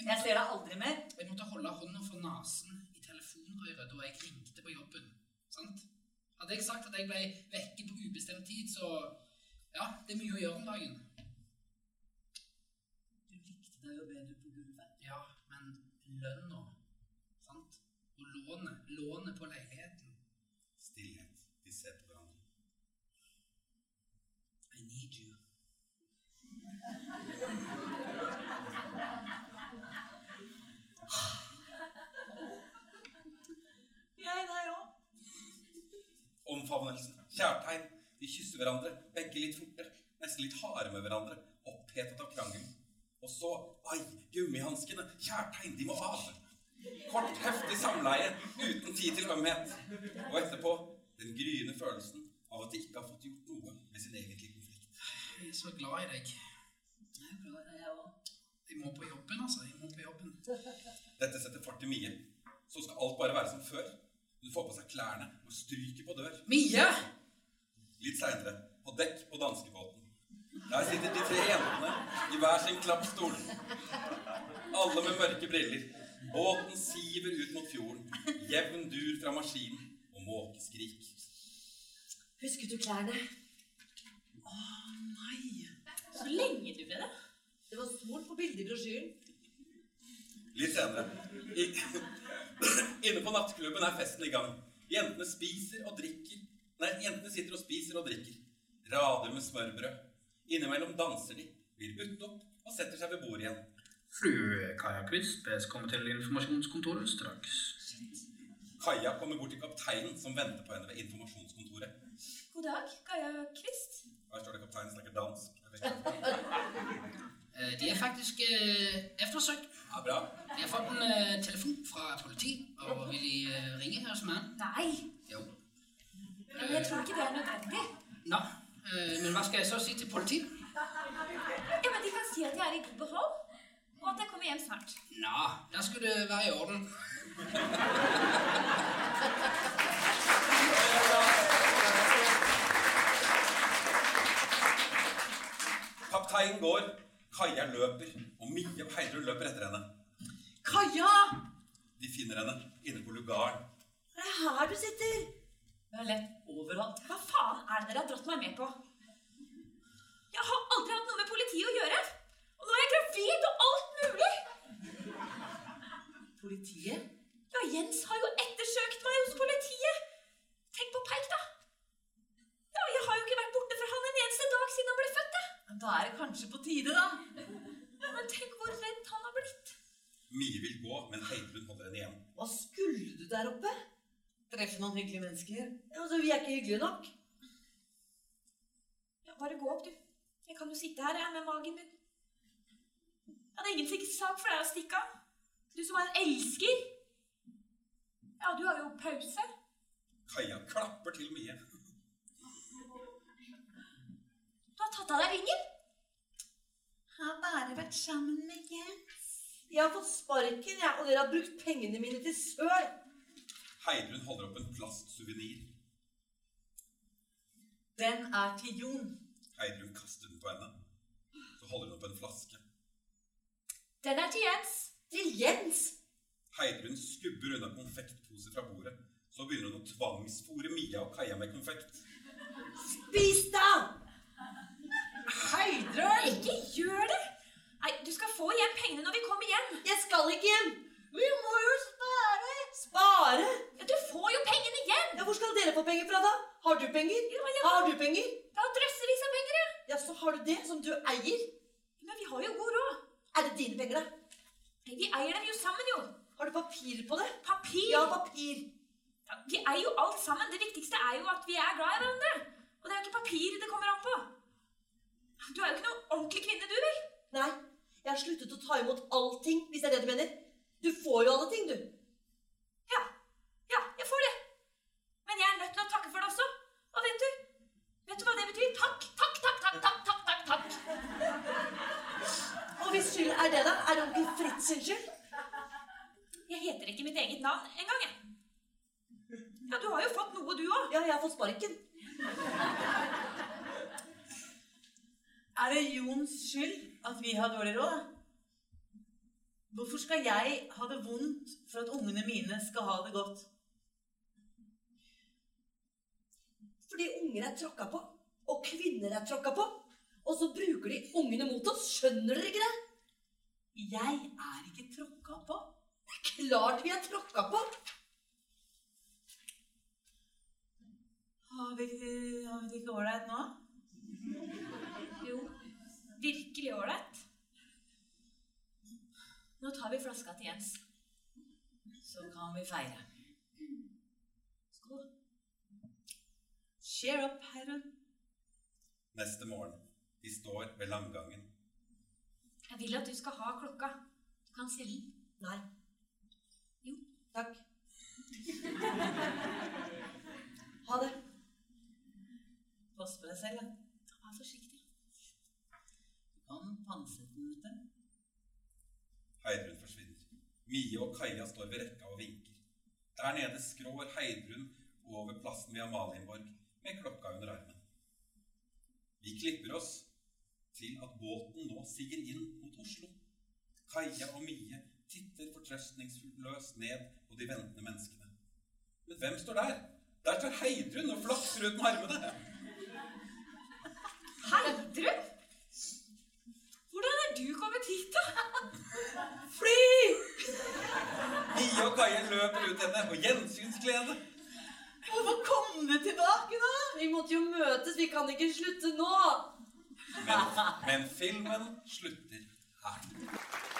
Jeg ser deg aldri mer. Jeg måtte holde hånda for nesen i telefonrøret da jeg ringte på jobben. Sant? Hadde jeg sagt at jeg ble vekke på ubestemt tid, så Ja, det er mye å gjøre om dagen. Du likte deg jo bedre på gulvet. Ja, men lønna, sant? Og lånet. Lånet på leiligheten. Stillhet. De ser på hverandre. Omfavnelsen. Kjærtegn. De kysser hverandre. Begge litt fortere. Nesten litt harde med hverandre. Opphetet av krangelen. Og så Ai, gummihanskene. Kjærtegn. De må av. Kort, heftig samleie uten tid til ømhet. Og etterpå den gryende følelsen av at de ikke har fått gjort noe med sin egentlige konflikt. Jeg er så glad i deg. Jeg er glad i deg òg. Jeg må på jobben, altså. Jeg må på jobben. Dette setter fart i Mie. Så skal alt bare være som før. Hun får på seg klærne og stryker på dør. Mia! Litt seinere, på dekk på danskebåten. Der sitter de tre jentene i hver sin klappstol. Alle med mørke briller. Båten siver ut mot fjorden. Jevn dur fra maskinen og måkeskrik. Husket du klærne? Å nei. Så lenge du ble det. Det var stort på bildet i brosjyren. Litt senere. I, inne på nattklubben er festen i gang. Jentene spiser og drikker. Nei, jentene sitter og spiser og drikker. Rader med smørbrød. Innimellom danser de, blir budt opp og setter seg ved bordet igjen. Fru Kaja Kvist bes komme til informasjonskontoret straks. Kaja kommer bort til kapteinen som venter på henne ved informasjonskontoret. God dag, Kaja Kvist. Her står det kapteinen snakker dansk. Jeg. Eh, De er faktisk eh, eftersøkt. Ja, bra. De har fått en eh, telefon fra politiet, og vil de ringe her som er? Nei, Jo. men jeg tror ikke det er nødvendig. Nå, eh, men hva skal jeg så si til politiet? Ja, men De kan si at jeg er i god behold, og at jeg kommer hjem snart. Nå, da skulle det være i orden. Kaptein går, Kaja løper, og Mie og Heidrun løper etter henne. Kaja! De finner henne inne på lugaren. Det er her du sitter. Jeg er lett overalt. Hva faen er det dere har dratt meg med på? Jeg har aldri hatt noe med politiet å gjøre. Og nå er jeg gravid og alt mulig. Politiet? Ja, Jens har jo ettersøkt meg hos politiet. Tenk på Peik, da. Ja, Jeg har jo ikke vært han en eneste dag siden han ble født. da. Da er det kanskje på tide, da. Men tenk hvor redd han har blitt. Mye vil gå, men Heidrun holder henne igjen. Hva skulle du der oppe? Treffe noen hyggelige mennesker. Ja, altså, Vi er ikke hyggelige nok. Ja, Bare gå opp, du. Jeg kan jo sitte her jeg, med magen min. Ja, Det er ingen sikker sak for deg å stikke av. Du som er en elsker. Ja, du har jo pause. Kaja klapper til Mie. Du har tatt av deg ringen. Har bare vært sammen med Jens. Jeg har fått sparken, jeg, og dere har brukt pengene mine til søl. Heidrun holder opp en plastsuvenir. Den er til Jon. Heidrun kaster den på henne. Så holder hun opp en flaske. Den er til Jens. Til Jens. Heidrun skubber unna konfektposer fra bordet. Så begynner hun å tvangsfòre Mia og Kaja med konfekt. Spis, da! Heidrun! Ikke gjør det! Nei, Du skal få igjen pengene når vi kommer hjem. Jeg skal ikke hjem. Vi må jo spare! Spare? Ja, Du får jo pengene igjen! Ja, Hvor skal dere få penger fra, da? Har du penger? Ja, ja. Har du penger? Da drøssevis av penger, ja. Ja, så har du det som du eier. Men vi har jo god råd. Er det dine penger, da? Nei, Vi eier dem jo sammen, jo. Har du papir på det? Papir. Ja, papir. Ja, vi eier jo alt sammen. Det viktigste er jo at vi er glad i hverandre. Og det er jo ikke papir det kommer an på. Du er jo ikke noe ordentlig kvinne, du, vel? Nei, jeg har sluttet å ta imot allting, hvis det er det du mener. Du får jo alle ting, du. Ja. Ja, jeg får det. Men jeg er nødt til å takke for det også. Og vet du? Vet du hva det betyr? Takk, takk, takk, takk, takk, takk, takk, takk. Og hvis skyld er det, da? Er det onkel Fritz sin skyld? Jeg heter ikke mitt eget navn engang, jeg. Ja, du har jo fått noe, du òg. Ja, jeg har fått sparken. Er det Jons skyld at vi har dårlig råd? Hvorfor skal jeg ha det vondt for at ungene mine skal ha det godt? Fordi unger er tråkka på, og kvinner er tråkka på. Og så bruker de ungene mot oss. Skjønner dere ikke det? Jeg er ikke tråkka på. Det er klart vi er tråkka på! Har vi, det ikke ålreit nå? Virkelig ålreit. Nå tar vi flaska til Jens. Så kan vi feire. Skål. Cheer up, Herren. Neste morgen. De står ved langgangen. Jeg vil at du skal ha klokka. Du kan selge den. Nei. Jo. Takk. Ha det. Pass på deg selv, da. Den, vet du. Heidrun forsvinner. Mie og Kaja står ved rekka og vinker. Der nede skrår Heidrun over plassen ved Amalienborg med klokka under armen. Vi klipper oss til at båten nå siger inn mot Oslo. Kaja og Mie titter fortrøstningsløst ned på de ventende menneskene. Men hvem står der? Der står Heidrun og flakser ut med armene. Heidrun! Du kommet hit, da? Fly! Mia og Kaja løper ut henne og gjensynsglede. Hvorfor kom du tilbake, da? Vi måtte jo møtes. Vi kan ikke slutte nå. Men, men filmen slutter her.